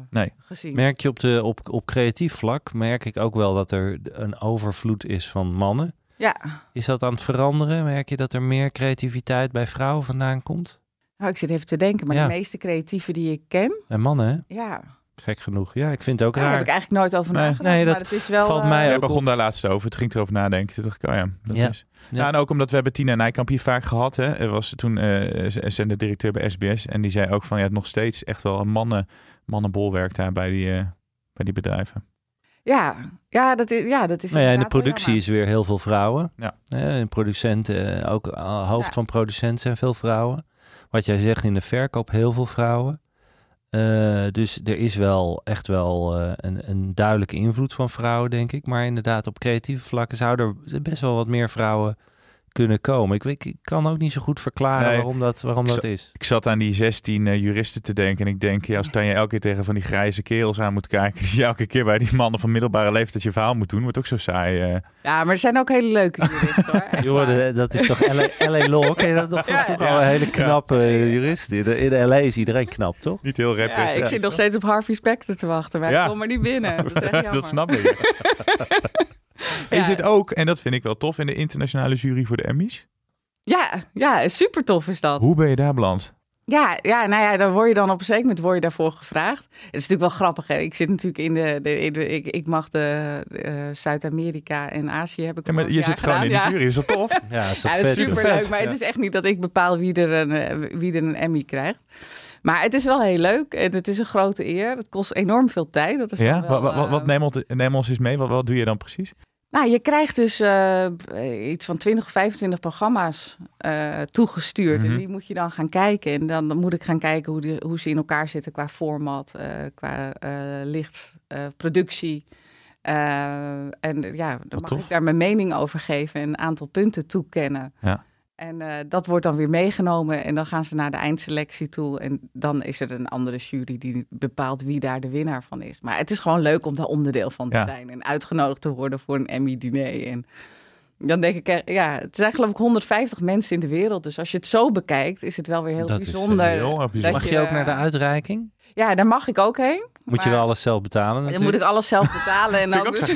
Nee. gezien. Merk je op, de, op, op creatief vlak, merk ik ook wel dat er een overvloed is van mannen. Ja. Is dat aan het veranderen? Merk je dat er meer creativiteit bij vrouwen vandaan komt? Nou, ik zit even te denken, maar Ja. de meeste creatieven die ik ken, En mannen, hè? ja, Gek genoeg. Ja, ik vind het ook daar raar. heb ik eigenlijk nooit over Nee. nagedacht. Nee, dat maar het is wel, valt mij Jij ook begon op. daar laatst over. Toen ging erover nadenken. Toen dacht ik, oh ja, dat Ja. is... Ja. Ja. en ook omdat we hebben Tina Nijkamp hier vaak gehad. Hè. Er was toen eh zender-directeur bij SBS. En die zei ook van, ja, nog steeds echt wel een mannen, mannenbolwerk daar bij die, eh, bij die bedrijven. Ja, ja, dat is, ja, dat is Nou ja, in de productie is weer heel veel vrouwen. Ja. Eh, in producenten, ook eh, hoofd Ja. van producenten zijn veel vrouwen. Wat jij zegt in de verkoop, heel veel vrouwen. Eh, dus er is wel echt wel eh, een, een duidelijke invloed van vrouwen, denk ik. Maar inderdaad, op creatieve vlakken zouden er best wel wat meer vrouwen kunnen komen. Ik, weet, ik kan ook niet zo goed verklaren Nee. waarom dat, waarom Ik dat is. Ik zat aan die 16 eh, juristen te denken. En ik denk, ja, als <laughs> dan je elke keer tegen van die grijze kerels aan moet kijken. <laughs> Die je elke keer bij die mannen van middelbare leeftijd je verhaal moet doen. Wordt ook zo saai. eh. Ja, maar er zijn ook hele leuke juristen hoor. <laughs> Joh, dat is toch LA, LA Law? Ken je dat nog van Ja, vroeger? ja. Al een hele knappe eh, jurist. In LA is iedereen knap, toch? Niet heel Ja, repressief. ik zit nog steeds op Harvey Specter te wachten, maar Ja. ik kom er niet binnen. Dat is echt jammer. dat snap ik. En je zit ook, en dat vind ik wel tof, in de internationale jury voor de Emmys. Ja, ja, super tof is dat. Hoe ben je daar beland? Ja, ja, nou ja, dan word je dan op een zeker moment word je daarvoor gevraagd. Het is natuurlijk wel grappig. Hè? Ik zit natuurlijk in de, de, in de- ik, ik mag de eh, Zuid-Amerika en Azië heb ik Ja, maar je zit gewoon in de ja. jury, is dat tof? <laughs> Ja, is dat Ja, dat is vet, joh. super leuk. Maar het is echt niet dat ik bepaal wie er een, eh, wie er een Emmy krijgt. Maar het is wel heel leuk en het is een grote eer. Het kost enorm veel tijd. Dat is Ja, wel, wat, wat, wat eh, neem, ons, neem ons eens mee. Wat, wat doe je dan precies? Nou, je krijgt dus eh, iets van 20 of 25 programma's eh, toegestuurd. Mhm. En die moet je dan gaan kijken. En dan, dan moet ik gaan kijken hoe, die, hoe ze in elkaar zitten qua format, eh, qua licht, productie. En ja, dan Wat mag tof. ik daar mijn mening over geven en een aantal punten toekennen. Ja. En eh, dat wordt dan weer meegenomen en dan gaan ze naar de eindselectie toe. En dan is er een andere jury die bepaalt wie daar de winnaar van is. Maar het is gewoon leuk om daar onderdeel van te Ja. zijn. En uitgenodigd te worden voor een Emmy-diner. En dan denk ik, eh, ja, het zijn geloof ik 150 mensen in de wereld. Dus als je het zo bekijkt, is het wel weer heel Dat is, eh, bijzonder. heel bijzonder. dat Mag je ook naar de uitreiking? Ja, daar mag ik ook heen. Moet je wel alles zelf betalen Dan natuurlijk. moet ik alles zelf betalen. En Vind ik dan ook <laughs> dus-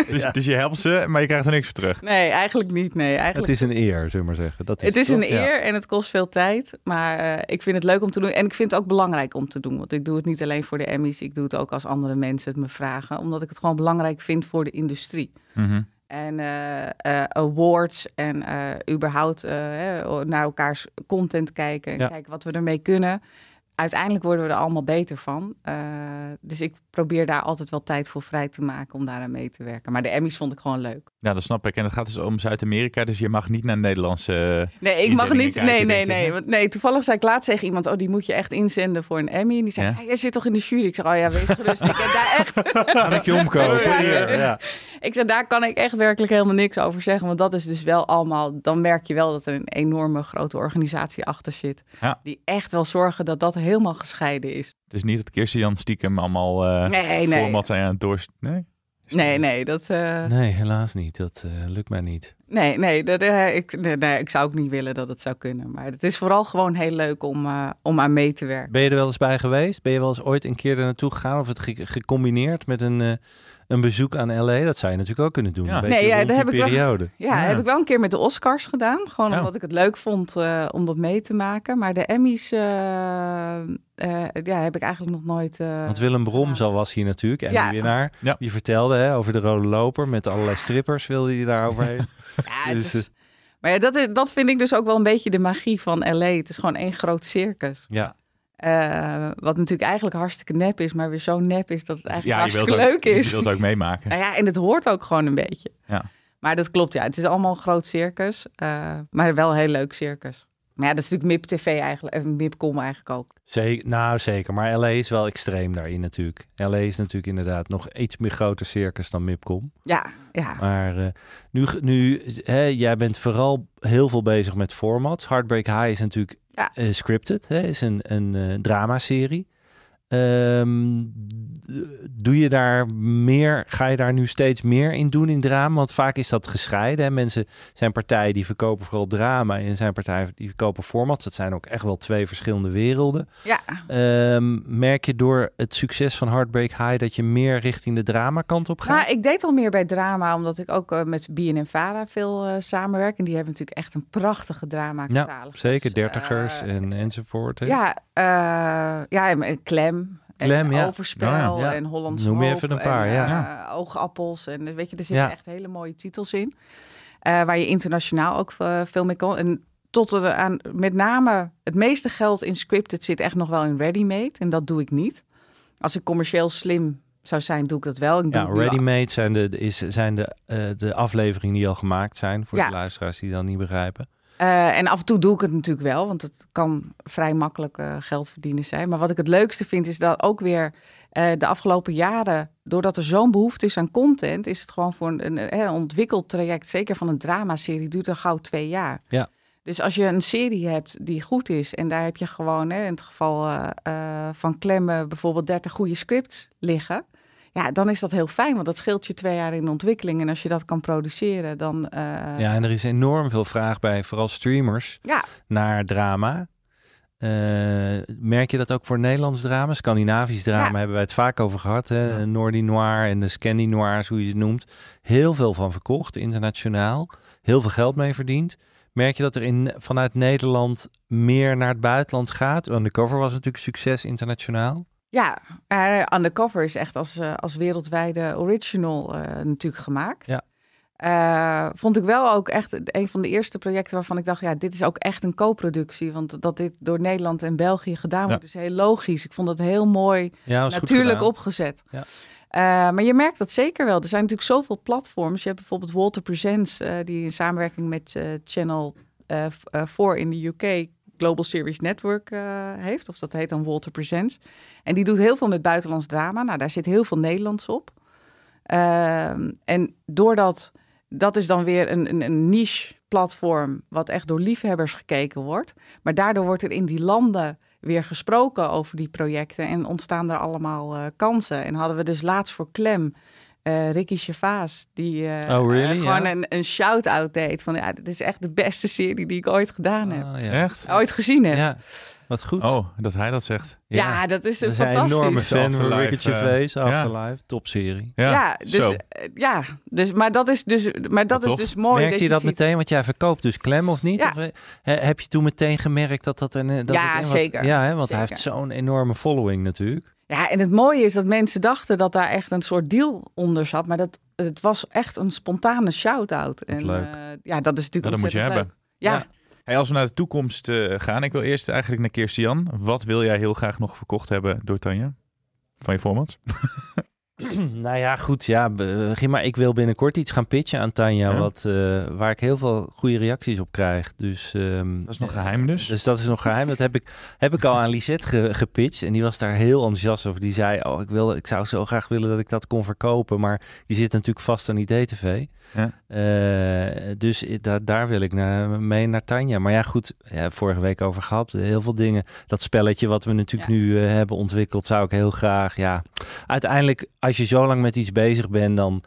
gek. Dus, dus je helpt ze, maar je krijgt er niks voor terug. Nee, eigenlijk niet. Nee, eigenlijk Het is een eer, zullen we maar zeggen. Dat is Het is toch? een Ja. eer en het kost veel tijd. Maar eh, ik vind het leuk om te doen. En ik vind het ook belangrijk om te doen. Want ik doe het niet alleen voor de Emmys. Ik doe het ook als andere mensen het me vragen. Omdat ik het gewoon belangrijk vind voor de industrie. Mhm. En eh, eh, awards en eh, überhaupt eh, hè, naar elkaars content kijken. En Ja. kijken wat we ermee kunnen. Uiteindelijk worden we er allemaal beter van. Eh, dus ik probeer daar altijd wel tijd voor vrij te maken om daaraan mee te werken. Maar de Emmys vond ik gewoon leuk. Ja, dat snap ik. En het gaat dus om Zuid-Amerika, dus je mag niet naar Nederlandse... Nee, ik mag niet. kijken, nee, nee, nee. Want, nee, toevallig zei ik laatst tegen iemand: Oh, die moet je echt inzenden voor een Emmy. En die zei: Ja? "Ah, Jij zit toch in de jury? Ik zeg: Oh ja, wees gerust. ik heb daar echt. <laughs> Kan ik je omkopen? Ja, Hier. ja. Ja. ik zeg: Daar kan ik echt werkelijk helemaal niks over zeggen. Want dat is dus wel allemaal. Dan merk je wel dat er een enorme grote organisatie achter zit. Ja. Die echt wel zorgen dat dat helemaal gescheiden is. Het is niet dat Kirsten Jan stiekem allemaal eh Nee, nee. format zijn aan het doorst... Nee? Nee, nee, dat. eh, Nee, helaas niet. Dat eh, lukt mij niet. nee, nee, dat, ik, nee, nee, ik zou ook niet willen dat het zou kunnen. Maar het is vooral gewoon heel leuk om, eh, om aan mee te werken. Ben je er wel eens bij geweest? Ben je wel eens ooit een keer er naartoe gegaan? Of het ge- gecombineerd met een, eh, een bezoek aan LA? Dat zou je natuurlijk ook kunnen doen. Ja. Nee, ja, die heb ik wel- periode. Ja, Ja. heb ik wel een keer met de Oscars gedaan. Gewoon omdat ik het leuk vond eh, om dat mee te maken. Maar de Emmys eh, eh, ja, heb ik eigenlijk nog nooit... eh, Want Willem Brom gedaan. was hier natuurlijk, en Ja. die winnaar. Ja. Die vertelde hè, over de rode loper met allerlei strippers wilde hij daar overheen. <laughs> Ja, Dus, is- maar ja, dat, is, dat vind ik dus ook wel een beetje de magie van L.A. Het is gewoon één groot circus. ja, Eh, wat natuurlijk eigenlijk hartstikke nep is, maar weer zo nep is dat het eigenlijk Ja, hartstikke ook, leuk is. je wilt ook meemaken. Nou ja, en het hoort ook gewoon een beetje. Ja. Maar dat klopt, ja. Het is allemaal een groot circus. eh, maar wel een heel leuk circus. Maar ja, dat is natuurlijk MIP TV eigenlijk. En MIPCom eigenlijk ook. zeker, nou zeker. Maar LA is wel extreem daarin natuurlijk. LA is natuurlijk inderdaad nog iets meer groter circus dan Mipcom. Ja, ja. Maar eh, nu, nu hè, jij bent vooral heel veel bezig met formats. Heartbreak High is natuurlijk Ja. eh, scripted, hè, is een, een eh, dramaserie. Ehm, doe je daar meer, ga je daar nu steeds meer in doen in drama? Want vaak is dat gescheiden. Hè? Mensen zijn partijen die verkopen vooral drama en zijn partijen die verkopen formats. Dat zijn ook echt wel twee verschillende werelden. Ja, Ehm, merk je door het succes van Heartbreak High dat je meer richting de drama kant op gaat? Nou, ik deed al meer bij drama, omdat ik ook eh, met BNN Vara veel eh, samenwerk. En die hebben natuurlijk echt een prachtige drama ja, zeker. Dertigers Eh, en, enzovoort. Hè? Ja, ja, en Klem. Klem, en ja. Overspel Ja, ja. en Hollands Noem je even een paar, en, ja. eh, Oogappels. En weet je, er zitten echt hele mooie titels in. eh, waar je internationaal ook eh, veel mee kan. En tot er aan, met name het meeste geld in scripted zit echt nog wel in ready-made. En dat doe ik niet. Als ik commercieel slim zou zijn, doe ik dat wel. Ik Ja, ready-made zijn, de, is, zijn de, eh, de afleveringen die al gemaakt zijn. Voor Ja. de luisteraars die dat niet begrijpen. Eh, en af en toe doe ik het natuurlijk wel, want het kan vrij makkelijk eh, geld verdienen zijn. Maar wat ik het leukste vind, is dat ook weer eh, de afgelopen jaren, doordat er zo'n behoefte is aan content, is het gewoon voor een, een, een ontwikkeld traject, zeker van een dramaserie, duurt er gauw twee jaar. Ja. Dus als je een serie hebt die goed is en daar heb je gewoon, hè, in het geval van Klemmen, bijvoorbeeld 30 goede scripts liggen. Ja, dan is dat heel fijn, want dat scheelt je twee jaar in ontwikkeling. En als je dat kan produceren, dan... eh, ja, en er is enorm veel vraag bij vooral streamers ja, naar drama. Eh, merk je dat ook voor Nederlands drama? Scandinavisch drama Ja. hebben wij het vaak over gehad. Hè? Nordi Noir en de Scandi Noirs, hoe je ze noemt. Heel veel van verkocht, internationaal. Heel veel geld mee verdiend. Merk je dat er in, vanuit Nederland meer naar het buitenland gaat? Undercover was natuurlijk succes internationaal. Ja, uh, Undercover is echt als, uh, als wereldwijde original uh, natuurlijk gemaakt. Ja. Vond ik wel ook echt een van de eerste projecten waarvan ik dacht, ja, dit is ook echt een co-productie. Want dat dit door Nederland en België gedaan wordt, ja. is heel logisch. Ik vond het heel mooi, ja, natuurlijk opgezet. Ja. Uh, maar je merkt dat zeker wel. Er zijn natuurlijk zoveel platforms. Je hebt bijvoorbeeld Walter Presents, uh, die in samenwerking met uh, Channel 4 in de UK Global Series Network heeft. Of dat heet dan Walter Presents. En die doet heel veel met buitenlands drama. Nou, daar zit heel veel Nederlands op. en doordat dat is dan weer een, een, niche platform, wat echt door liefhebbers gekeken wordt. Maar daardoor wordt er in die landen weer gesproken over die projecten en ontstaan er allemaal uh, kansen. En hadden we dus laatst voor Klem uh, Ricky Gervais, die uh, oh, really? gewoon ja. een, een shout-out deed van ja, dit is echt de beste serie die ik ooit gedaan heb. Oh, ja. Echt? Ooit gezien heb. Ja, wat goed. Oh, dat hij dat zegt. Ja, ja dat is een dat fantastisch. een enorme fan van Ricky Gervais, Afterlife, ja. topserie. Ja, ja, dus, zo. ja, dus, maar dat is dus, maar dat is dus mooi. Merkte je dat ziet... meteen, want jij verkoopt dus klem of niet? Ja. Of, he, heb je toen meteen gemerkt dat dat een... Dat ja, het wat, zeker. Ja, hè, want zeker. hij heeft zo'n enorme following natuurlijk. Ja, en het mooie is dat mensen dachten dat daar echt een soort deal onder zat. Maar dat, het was echt een spontane shout-out. En leuk. Uh, ja, dat is natuurlijk ja, dat moet je leuk. hebben. Ja. ja. Hey, als we naar de toekomst uh, gaan. Ik wil eerst eigenlijk naar Kirstian. Wat wil jij heel graag nog verkocht hebben door Tanja? Van je formats? <laughs> <clears throat> nou ja, goed. Ja, begin maar. Ik wil binnenkort iets gaan pitchen aan Tanja. Ja. Wat, uh, waar ik heel veel goede reacties op krijg. Dus, um, dat is nog geheim dus? Dus dat is nog geheim. Dat heb ik, heb ik al aan Lisette ge, gepitcht. En die was daar heel enthousiast over. Die zei, oh, ik, wil, ik zou zo graag willen dat ik dat kon verkopen. Maar die zit natuurlijk vast aan IDTV. Ja. Uh, dus da daar wil ik naar, mee naar Tanja. Maar ja, goed. Ja, vorige week over gehad. Heel veel dingen. Dat spelletje wat we natuurlijk ja. nu uh, hebben ontwikkeld, zou ik heel graag. Ja, uiteindelijk, als je zo lang met iets bezig bent, dan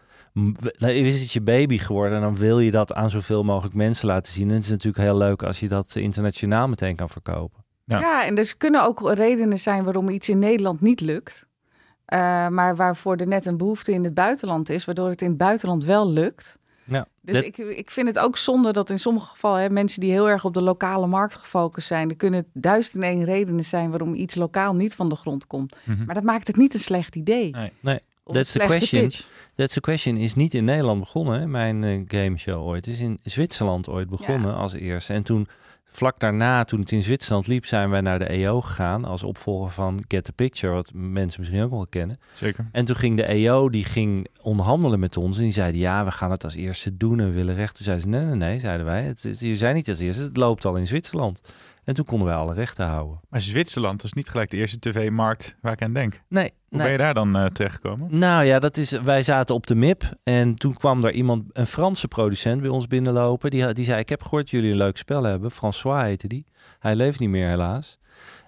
is het je baby geworden. En dan wil je dat aan zoveel mogelijk mensen laten zien. En het is natuurlijk heel leuk als je dat internationaal meteen kan verkopen. Ja, ja en dus kunnen ook redenen zijn waarom iets in Nederland niet lukt. Uh, maar waarvoor er net een behoefte in het buitenland is, waardoor het in het buitenland wel lukt. Ja, dus dat... ik, ik vind het ook zonde dat in sommige gevallen hè, mensen die heel erg op de lokale markt gefocust zijn, er kunnen duizend en één redenen zijn waarom iets lokaal niet van de grond komt. Mm -hmm. Maar dat maakt het niet een slecht idee. Nee, nee. That's the question. Pitch. That's the question is niet in Nederland begonnen, hè, mijn uh, gameshow ooit. Het is in Zwitserland ooit begonnen ja. als eerste. En toen vlak daarna, toen het in Zwitserland liep, zijn wij naar de EO gegaan als opvolger van Get the Picture, wat mensen misschien ook wel kennen. Zeker. En toen ging de EO, die ging onderhandelen met ons en die zeiden, ja, we gaan het als eerste doen en we willen recht. Toen zeiden ze, nee, nee, nee, zeiden wij, het, het, je zijn niet als eerste, het loopt al in Zwitserland. En toen konden wij alle rechten houden. Maar Zwitserland was niet gelijk de eerste tv-markt waar ik aan denk. Nee. Hoe nee. ben je daar dan uh, terechtgekomen? Nou ja, dat is, wij zaten op de MIP en toen kwam er iemand, een Franse producent bij ons binnenlopen. Die, die zei, ik heb gehoord dat jullie een leuk spel hebben. François heette die. Hij leeft niet meer helaas.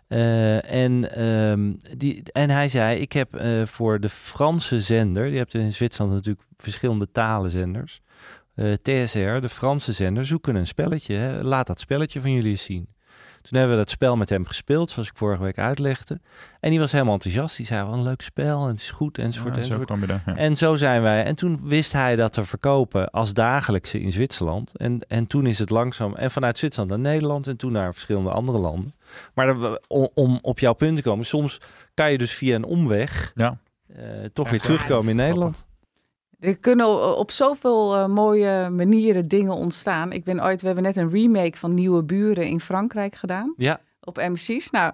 Eh, en, ehm, die, en hij zei, ik heb eh, voor de Franse zender, je hebt in Zwitserland natuurlijk verschillende talenzenders. eh, TSR, de Franse zender, zoeken een spelletje. Hè. Laat dat spelletje van jullie eens zien. Toen hebben we dat spel met hem gespeeld, zoals ik vorige week uitlegde. En die was helemaal enthousiast. Die zei, wat een leuk spel en het is goed, enzovoort, Ja, zo enzovoort. kwam je daar. ja. En zo zijn wij. En toen wist hij dat te verkopen als dagelijkse in Zwitserland. En, en toen is het langzaam. En vanuit Zwitserland naar Nederland. En toen naar verschillende andere landen. Maar om, om op jouw punt te komen. Soms kan je dus via een omweg. Ja. eh, toch weer terugkomen in Grappig. Nederland. Er kunnen op zoveel eh, mooie manieren dingen ontstaan. Ik ben ooit, we hebben net een remake van Nieuwe Buren in Frankrijk gedaan. Ja. Op MC's. Nou,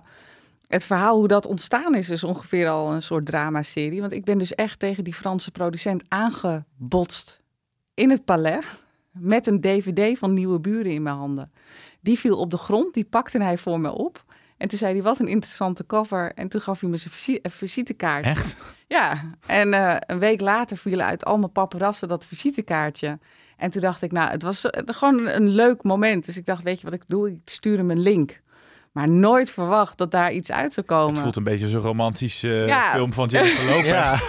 het verhaal hoe dat ontstaan is, is ongeveer al een soort dramaserie. Want ik ben dus echt tegen die Franse producent aangebotst in het palais. Met een dvd van Nieuwe Buren in mijn handen. Die viel op de grond, die pakte hij voor me op. En toen zei hij, wat een interessante cover. En toen gaf hij me zijn visi- een visitekaart. Echt? Ja, en eh, een week later vielen uit al mijn paparazzen dat visitekaartje. En toen dacht ik, nou, het was eh, gewoon een leuk moment. Dus ik dacht, weet je wat ik doe? Ik stuur hem een link. Maar nooit verwacht dat daar iets uit zou komen. Het voelt een beetje zo'n romantisch eh, Ja. film van Jennifer <laughs> Lopez. Ja.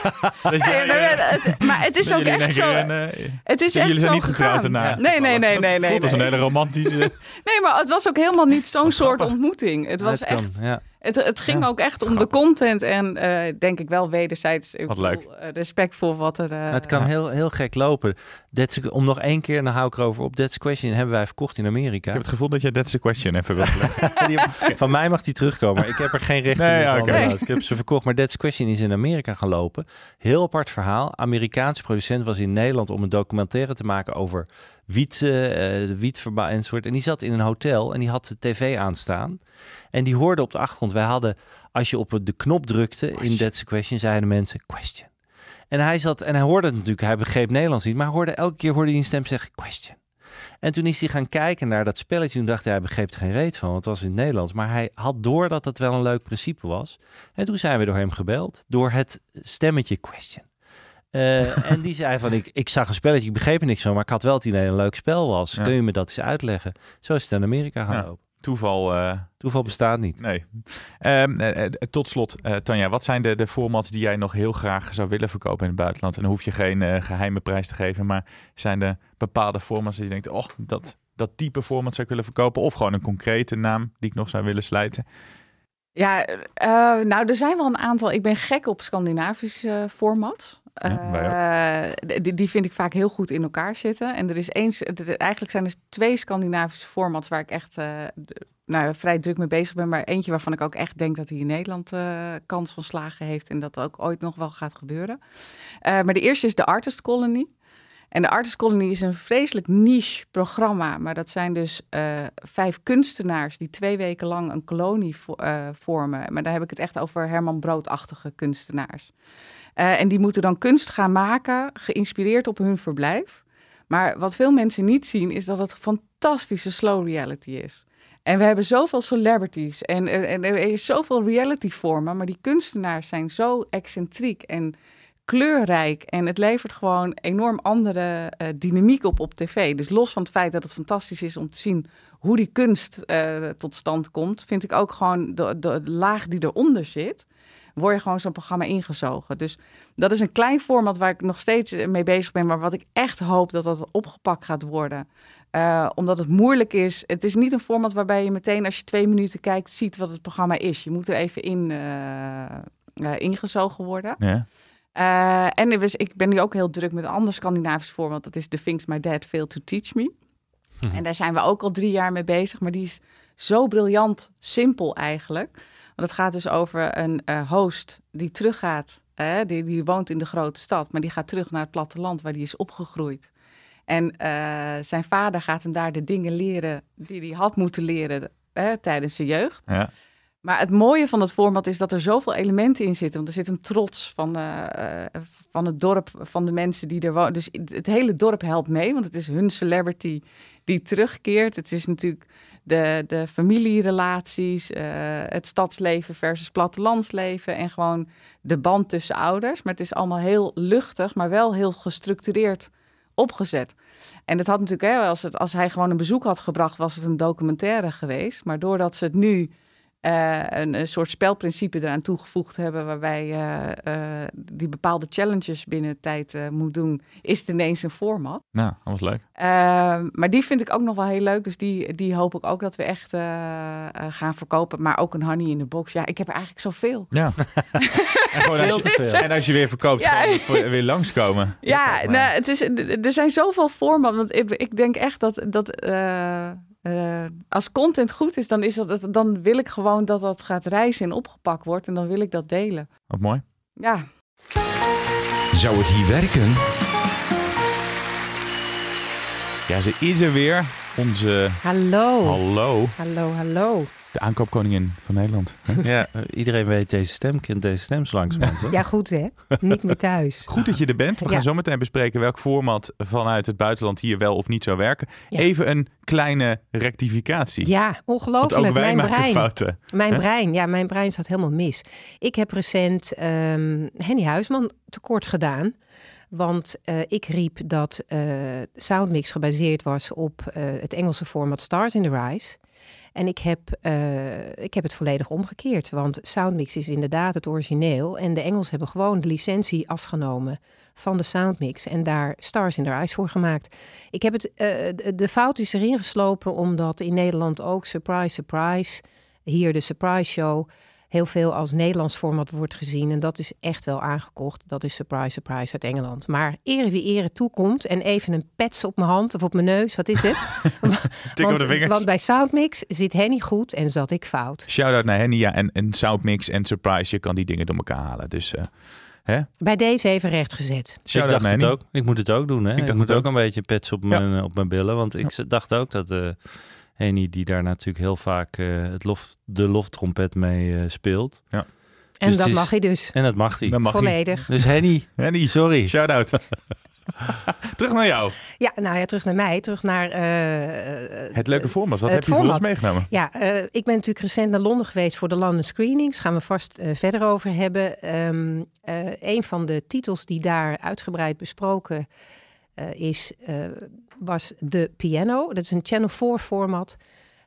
Dat <laughs> Ja, jij, het- maar het is ook echt zo. eh, Het is echt jullie zijn niet getrouwd daarna. Nee, nee, nee, nee, Het nee. voelt als een hele romantische... Nee, maar het was ook helemaal niet zo'n soort ontmoeting. Het was Het kan, echt. ja. Het, het ging Ja, ook echt om grappig. de content en eh, denk ik wel wederzijds ik Wat bedoel, leuk. eh, respect voor wat er. eh, het kan heel, heel gek lopen. That's, om nog één keer, en dan hou ik erover op. That's a Question hebben wij verkocht in Amerika. Ik heb het gevoel dat je That's a Question even wilt <laughs> leggen. Van mij mag die terugkomen. Ik heb er geen rechten Nee, ja, helaas. Ik heb ze verkocht. Maar That's Question is in Amerika gaan lopen. Heel apart verhaal. Amerikaanse producent was in Nederland om een documentaire te maken over wiet, eh de wietverbouw enzovoort. En die zat in een hotel en die had de tv aanstaan. En die hoorde op de achtergrond. Wij hadden, als je op de knop drukte in That's a Question, zeiden mensen question. En hij zat en hij hoorde het natuurlijk. Hij begreep Nederlands niet, maar hoorde elke keer hoorde hij een stem zeggen question. En toen is hij gaan kijken naar dat spelletje. Toen dacht hij, hij begreep er geen reet van, want het was in het Nederlands. Maar hij had door dat het wel een leuk principe was. En toen zijn we door hem gebeld, door het stemmetje question. Eh, en die zei van, ik, ik zag een spelletje, ik begreep er niks van, maar ik had wel het idee dat het een leuk spel was. Ja. Kun je me dat eens uitleggen? Zo is het in Amerika gaan Ja. lopen. Toeval, eh, Toeval bestaat niet. nee. Ehm, eh, tot slot, eh, Tanja, wat zijn de, de formats die jij nog heel graag zou willen verkopen in het buitenland? En dan hoef je geen eh, geheime prijs te geven, maar zijn er bepaalde formats die je denkt, oh, dat, dat type format zou ik willen verkopen? Of gewoon een concrete naam die ik nog zou willen slijten? Ja, eh, nou, er zijn wel een aantal. Ik ben gek op Scandinavische formats. Ja, Eh, die, die vind ik vaak heel goed in elkaar zitten. En er is eens, er- eigenlijk zijn er twee Scandinavische formats waar ik echt eh, nou, vrij druk mee bezig ben. Maar eentje waarvan ik ook echt denk dat hij in Nederland eh, kans van slagen heeft. En dat ook ooit nog wel gaat gebeuren. Maar de eerste is de Artist Colony. En de Artist Colony is een vreselijk niche programma. Maar dat zijn dus vijf kunstenaars die twee weken lang een kolonie vo- vormen. Maar daar heb ik het echt over Herman Broodachtige kunstenaars. Eh, en die moeten dan kunst gaan maken, geïnspireerd op hun verblijf. Maar wat veel mensen niet zien, is dat het fantastische slow reality is. En we hebben zoveel celebrities en, er- is zoveel reality vormen, maar die kunstenaars zijn zo excentriek en kleurrijk. En het levert gewoon enorm andere eh, dynamiek op op tv. Dus los van het feit dat het fantastisch is om te zien hoe die kunst eh, tot stand komt, vind ik ook gewoon de laag die eronder zit, word je gewoon zo'n programma ingezogen. Dus dat is een klein format waar ik nog steeds mee bezig ben, maar wat ik echt hoop dat dat opgepakt gaat worden. Eh, omdat het moeilijk is. Het is niet een format waarbij je meteen als je twee minuten kijkt ziet wat het programma is. Je moet er even in eh, eh, ingezogen worden. Ja. En ik ben nu ook heel druk met een ander Scandinavisch voorbeeld. Dat is The Things My Dad Failed to Teach Me. En daar zijn we ook al drie jaar mee bezig. Maar die is zo briljant simpel eigenlijk. Want het gaat dus over een eh, host die teruggaat. eh, die, die woont in de grote stad, maar die gaat terug naar het platteland waar die is opgegroeid. En eh, zijn vader gaat hem daar de dingen leren die hij had moeten leren tijdens zijn jeugd. Ja. Maar het mooie van het format is dat er zoveel elementen in zitten. Want er zit een trots van, eh, van het dorp, van de mensen die er wonen. Dus het hele dorp helpt mee, want het is hun celebrity die terugkeert. Het is natuurlijk de, de familierelaties, eh, het stadsleven versus plattelandsleven. En gewoon de band tussen ouders. Maar het is allemaal heel luchtig, maar wel heel gestructureerd opgezet. En het had natuurlijk, hè, als, het, als hij gewoon een bezoek had gebracht, was het een documentaire geweest. Maar doordat ze het nu eh, een, een soort spelprincipe eraan toegevoegd hebben, waarbij je eh, die bepaalde challenges binnen tijd eh, moet doen, is het ineens een format. Nou, dat was leuk. Uh, maar die vind ik ook nog wel heel leuk. Dus die, die hoop ik ook dat we echt uh, uh, gaan verkopen. Maar ook een honey in de box. Ja, ik heb er eigenlijk zoveel. Ja. <laughs> en, gewoon als je, en als je weer verkoopt, ja. gewoon weer langskomen. Ja, nou, het is, er zijn zoveel vormen. Want ik, ik denk echt dat, dat uh, als content goed is, dan, is dat, dan wil ik gewoon dat dat gaat reizen en opgepakt wordt. En dan wil ik dat delen. Wat mooi. Ja. Zou het hier werken? Ja, ze is er weer. Onze... Hallo. Hallo. Hallo, hallo. De aankoopkoningin van Nederland. Ja, iedereen weet deze stem, kent deze stem zo langzamerhand. Ja, goed hè? Niet meer thuis. Goed dat je er bent. We gaan Ja. zo meteen bespreken welk format vanuit het buitenland hier wel of niet zou werken. Ja. Even een kleine rectificatie. Ja, Want ook ongelooflijk. wij Mijn maken brein. fouten. Mijn Hè? brein, ja, mijn brein zat helemaal mis. Ik heb recent ehm, Henny Huisman tekort gedaan. Want eh, ik riep dat eh, Soundmix gebaseerd was op eh, het Engelse format Stars in the Rise. En ik heb, eh, ik heb het volledig omgekeerd. Want Soundmix is inderdaad het origineel. En de Engels hebben gewoon de licentie afgenomen van de Soundmix. En daar Stars in the Rise voor gemaakt. Ik heb het, eh, de fout is erin geslopen omdat in Nederland ook Surprise Surprise, hier de Surprise Show, heel veel als Nederlands format wordt gezien. En dat is echt wel aangekocht. Dat is Surprise Surprise uit Engeland. Maar ere wie ere toekomt en even een pets op mijn hand of op mijn neus, wat is het? <laughs> Tik op de vingers. want bij Soundmix zit Henny goed en zat ik fout. Shout-out naar Henny. Ja, en, en Soundmix en Surprise. Je kan die dingen door elkaar halen. Dus eh hè? Bij deze even rechtgezet. Ik Shout-out dacht het ook. Ik moet het ook doen. Hè? Ik, dacht moet het ook ook. een beetje pets op mijn, op mijn billen. Want ik dacht ook dat eh Henny, die daar natuurlijk heel vaak eh, het lof, de loftrompet mee eh, speelt. En Dus dat is- mag hij dus. En dat mag hij. Dan mag hij. Volledig. Dus Henny, Henny, sorry. shout-out. <laughs> Terug naar jou. Ja, nou ja, terug naar mij. Terug naar... eh, Het leuke format. Wat het heb je voor ons meegenomen? Ja, eh, ik ben natuurlijk recent naar Londen geweest voor de London Screenings. Gaan we vast verder over hebben. Ehm eh, een van de titels die daar uitgebreid besproken eh, is, eh, was The Piano. Dat is een Channel 4 format,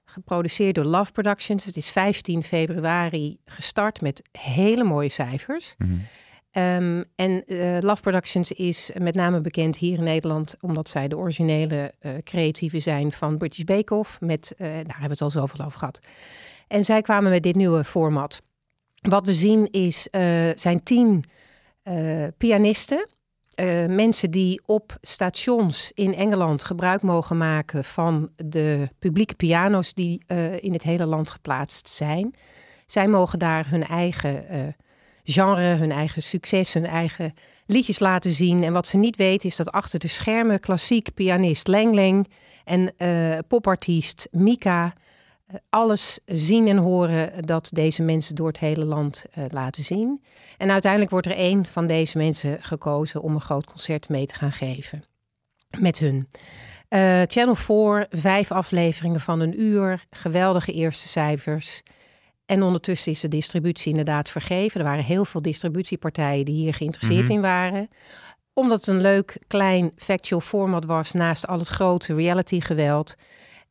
geproduceerd door Love Productions. Het is 15 februari gestart met hele mooie cijfers. Ehm, en eh, Love Productions is met name bekend hier in Nederland omdat zij de originele eh creatieven zijn van British Bake Off. Met, eh, daar hebben we het al zoveel over gehad. En zij kwamen met dit nieuwe format. Wat we zien is, zijn tien pianisten. Eh, mensen die op stations in Engeland gebruik mogen maken van de publieke piano's die eh, in het hele land geplaatst zijn. Zij mogen daar hun eigen eh, genre, hun eigen succes, hun eigen liedjes laten zien. En wat ze niet weten is dat achter de schermen klassiek pianist Leng Leng en popartiest Mika alles zien en horen dat deze mensen door het hele land eh, laten zien. En uiteindelijk wordt er één van deze mensen gekozen om een groot concert mee te gaan geven. Met hun. Eh, Channel 4, vijf afleveringen van een uur, geweldige eerste cijfers. En ondertussen is de distributie inderdaad vergeven. Er waren heel veel distributiepartijen die hier geïnteresseerd in waren. Omdat het een leuk, klein, factual format was naast al het grote reality geweld.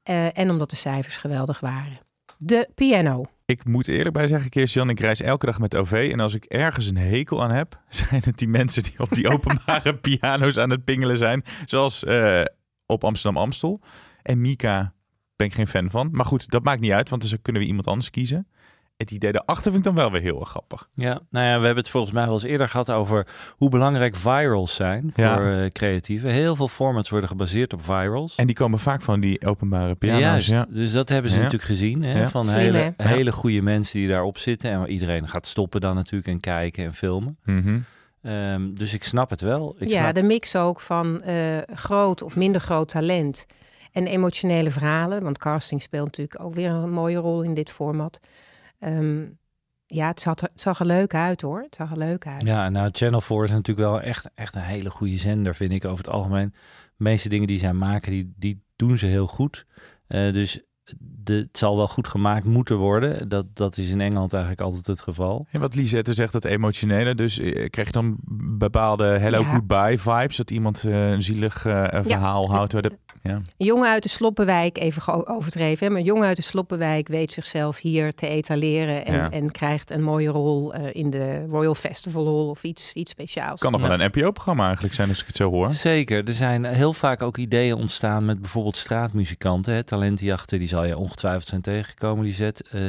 Eh, en omdat de cijfers geweldig waren. De piano. Ik moet eerlijk bij zeggen, Kirsten, ik reis elke dag met OV. En als ik ergens een hekel aan heb, <laughs> zijn het die mensen die op die <laughs> openbare piano's aan het pingelen zijn. Zoals eh, op Amsterdam Amstel. En Mika ben ik geen fan van. Maar goed, dat maakt niet uit, want dan kunnen we iemand anders kiezen. Het idee daarachter vind ik dan wel weer heel erg grappig. Ja, nou ja, we hebben het volgens mij wel eens eerder gehad over hoe belangrijk virals zijn voor Ja. eh, creatieven. Heel veel formats worden gebaseerd op virals. En die komen vaak van die openbare piano's. Juist, Ja. dus dat hebben ze Ja. natuurlijk gezien. Hè, Ja. Van Slim, hele, hè? hele goede mensen die daarop zitten. En iedereen gaat stoppen dan natuurlijk en kijken en filmen. Mhm. Ehm, dus ik snap het wel. Ik ja, snap- de mix ook van eh, groot of minder groot talent en emotionele verhalen. Want casting speelt natuurlijk ook weer een mooie rol in dit format. Ehm, ja, het zag, er, het zag er leuk uit hoor. Het zag er leuk uit. Ja, nou, Channel 4 is natuurlijk wel echt, echt een hele goede zender, vind ik over het algemeen. De meeste dingen die zij maken, die, die doen ze heel goed. Eh, dus de, het zal wel goed gemaakt moeten worden. Dat, dat is in Engeland eigenlijk altijd het geval. En wat Lisette zegt, dat emotionele. Dus eh, krijg je dan bepaalde hello Ja. goodbye vibes? Dat iemand eh, een zielig verhaal houdt? Waar de... Ja. Een jongen uit de Sloppenwijk, even overdreven, hè, maar een jongen uit de Sloppenwijk weet zichzelf hier te etaleren en, Ja. en krijgt een mooie rol eh, in de Royal Festival Hall of iets, iets speciaals. Kan nog Ja. wel een NPO-programma eigenlijk zijn als ik het zo hoor. Zeker. Er zijn heel vaak ook ideeën ontstaan met bijvoorbeeld straatmuzikanten. Hè. Talentjachten, die zal je ongetwijfeld zijn tegengekomen, die zet. Eh,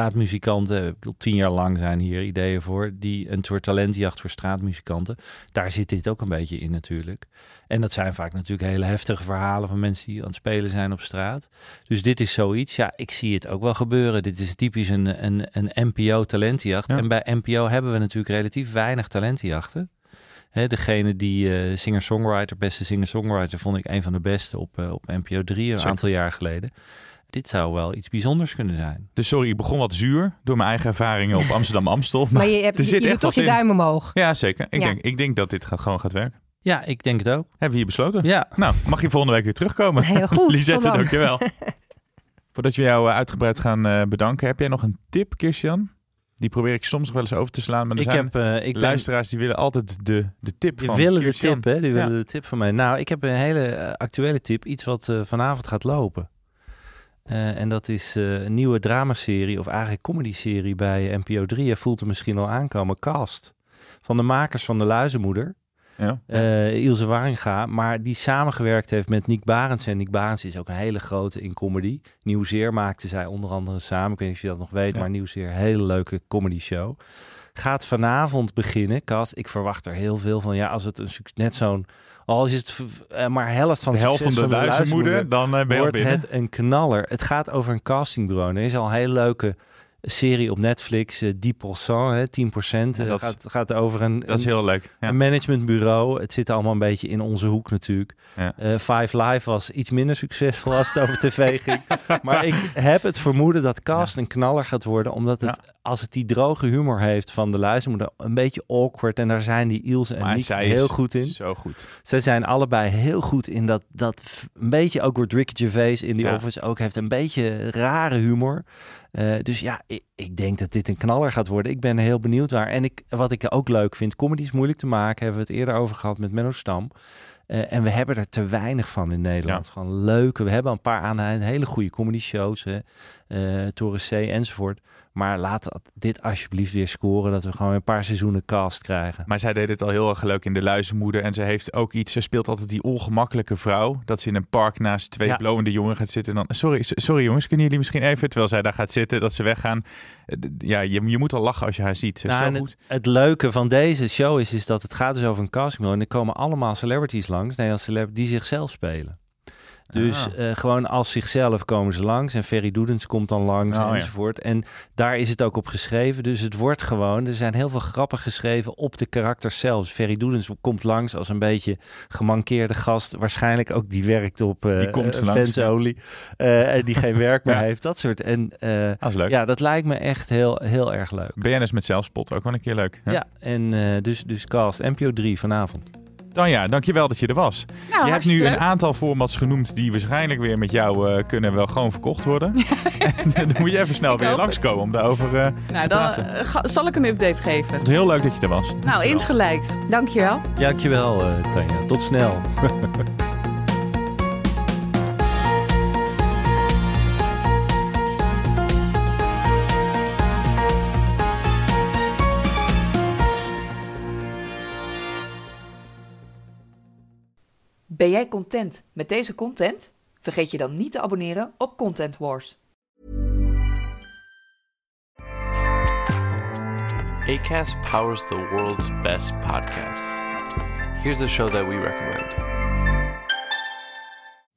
straatmuzikanten, ik tien jaar lang zijn hier ideeën voor. Die een soort talentjacht voor straatmuzikanten. Daar zit dit ook een beetje in natuurlijk. En dat zijn vaak natuurlijk hele heftige verhalen van mensen die aan het spelen zijn op straat. Dus dit is zoiets. Ja, ik zie het ook wel gebeuren. Dit is typisch een, een, een NPO-talentjacht. Ja. En bij NPO hebben we natuurlijk relatief weinig talentjachten. Hè, degene die eh, singer-songwriter, beste singer-songwriter, vond ik een van de beste op, eh, op NPO 3 een Zeker. aantal jaar geleden. Dit zou wel iets bijzonders kunnen zijn. Dus sorry, ik begon wat zuur door mijn eigen ervaringen op <laughs> Amsterdam-Amstel. Maar, maar je, hebt, er je, zit je echt doet toch je duim omhoog. Ja, zeker. Ik, Ja. Denk, ik denk dat dit gewoon gaat werken. Ja, ik denk het ook. Hebben we hier besloten? Ja, Nou, mag je volgende week weer terugkomen? Heel goed, <laughs> Lisette, dankjewel. <laughs> Voordat we jou eh, uitgebreid gaan eh, bedanken, heb jij nog een tip, Kirstian? Die probeer ik soms nog wel eens over te slaan. Maar er ik zijn heb... eh, ik ben, luisteraars die willen altijd de, de tip die van willen de tip, hè? Die willen Ja. de tip van mij. Nou, ik heb een hele actuele tip. Iets wat vanavond gaat lopen. Eh, en dat is eh, een nieuwe dramaserie, of eigenlijk comedyserie bij NPO 3. Je voelt hem misschien al aankomen. Cast. Van de makers van De Luizenmoeder. Ja. eh Ilse Waringa, maar die samengewerkt heeft met Nick Barends. En Nick Barends is ook een hele grote in comedy. Nieuwzeer maakte zij onder andere samen. Ik weet niet of je dat nog weet, Ja. maar Nieuwzeer, hele leuke comedy show. Gaat vanavond beginnen, Cas. Ik verwacht er heel veel van. Ja, als het een net zo'n, al is het eh, maar helft van De helft van de luizenmoeder, dan eh, ben je wordt binnen. het een knaller. Het gaat over een castingbureau. Er is al een hele leuke serie op Netflix, eh 10%, hè, 10%. Ja, Eh, dat gaat, gaat over een, Dat is heel leuk. Ja. een managementbureau. Het zit allemaal een beetje in onze hoek natuurlijk. Ja. Eh, Five Live was iets minder succesvol als het over tv ging. <laughs> Maar ik heb het vermoeden dat Cast een knaller gaat worden. Omdat het, als het die droge humor heeft van de luistermoeder, een beetje awkward. En daar zijn die Ilse en zij heel goed in. Zo goed. Zij zijn allebei heel goed in dat, dat een beetje ook wordt Ricky Gervais in die Ja. Office ook heeft een beetje rare humor. Eh, dus ja, ik, ik denk dat dit een knaller gaat worden. Ik ben heel benieuwd waar. En ik, wat ik ook leuk vind, comedy is moeilijk te maken. Hebben we het eerder over gehad met Menno Stam. Eh, en we hebben er te weinig van in Nederland. Ja. Gewoon leuke. We hebben een paar aan hele goede comedy shows. Hè. Eh, Toren C enzovoort. Maar laat dit alsjeblieft weer scoren. Dat we gewoon een paar seizoenen cast krijgen. Maar zij deed het al heel erg leuk in De Luizenmoeder. En ze heeft ook iets. Ze speelt altijd die ongemakkelijke vrouw. Dat ze in een park naast twee Ja. blowende jongen gaat zitten. En dan, sorry, sorry jongens, kunnen jullie misschien even... Terwijl zij daar gaat zitten, dat ze weggaan. Eh, Ja, je, je moet al lachen als je haar ziet. Ze Nou, zo goed. het, het leuke van deze show is, is dat het gaat dus over een castingbureau. En er komen allemaal celebrities langs, Nederlandse celebrities, die zichzelf spelen. Dus Ah. eh, gewoon als zichzelf komen ze langs. En Ferry Doedens komt dan langs Oh, ja. enzovoort. En daar is het ook op geschreven. Dus het wordt gewoon... Er zijn heel veel grappen geschreven op de karakters zelf. Ferry Doedens komt langs als een beetje gemankeerde gast. Waarschijnlijk ook die werkt op eh Die komt eh, en die geen werk <laughs> meer Ja. heeft. Dat soort. En Dat is leuk. ja, dat lijkt me echt heel, heel erg leuk. BNS met zelfspot, ook wel een keer leuk. Ja, en dus, dus cast NPO 3 vanavond. Tanja, dankjewel dat je er was. Nou, je hebt nu een aantal formats genoemd die waarschijnlijk weer met jou eh, kunnen wel gewoon verkocht worden. en <laughs> dan moet je even snel Ik weer hoop langskomen om daarover eh Nou, te dan praten. eh, ga- zal ik een update geven. Het is heel leuk dat je er was. Nou, insgelijks. Dankjewel. Ja, dankjewel eh Tanja. Tot snel. <laughs> Ben jij content met deze content? Vergeet je dan niet te abonneren op Content Wars. ACAST powers the world's best podcasts. Here's a show that we recommend.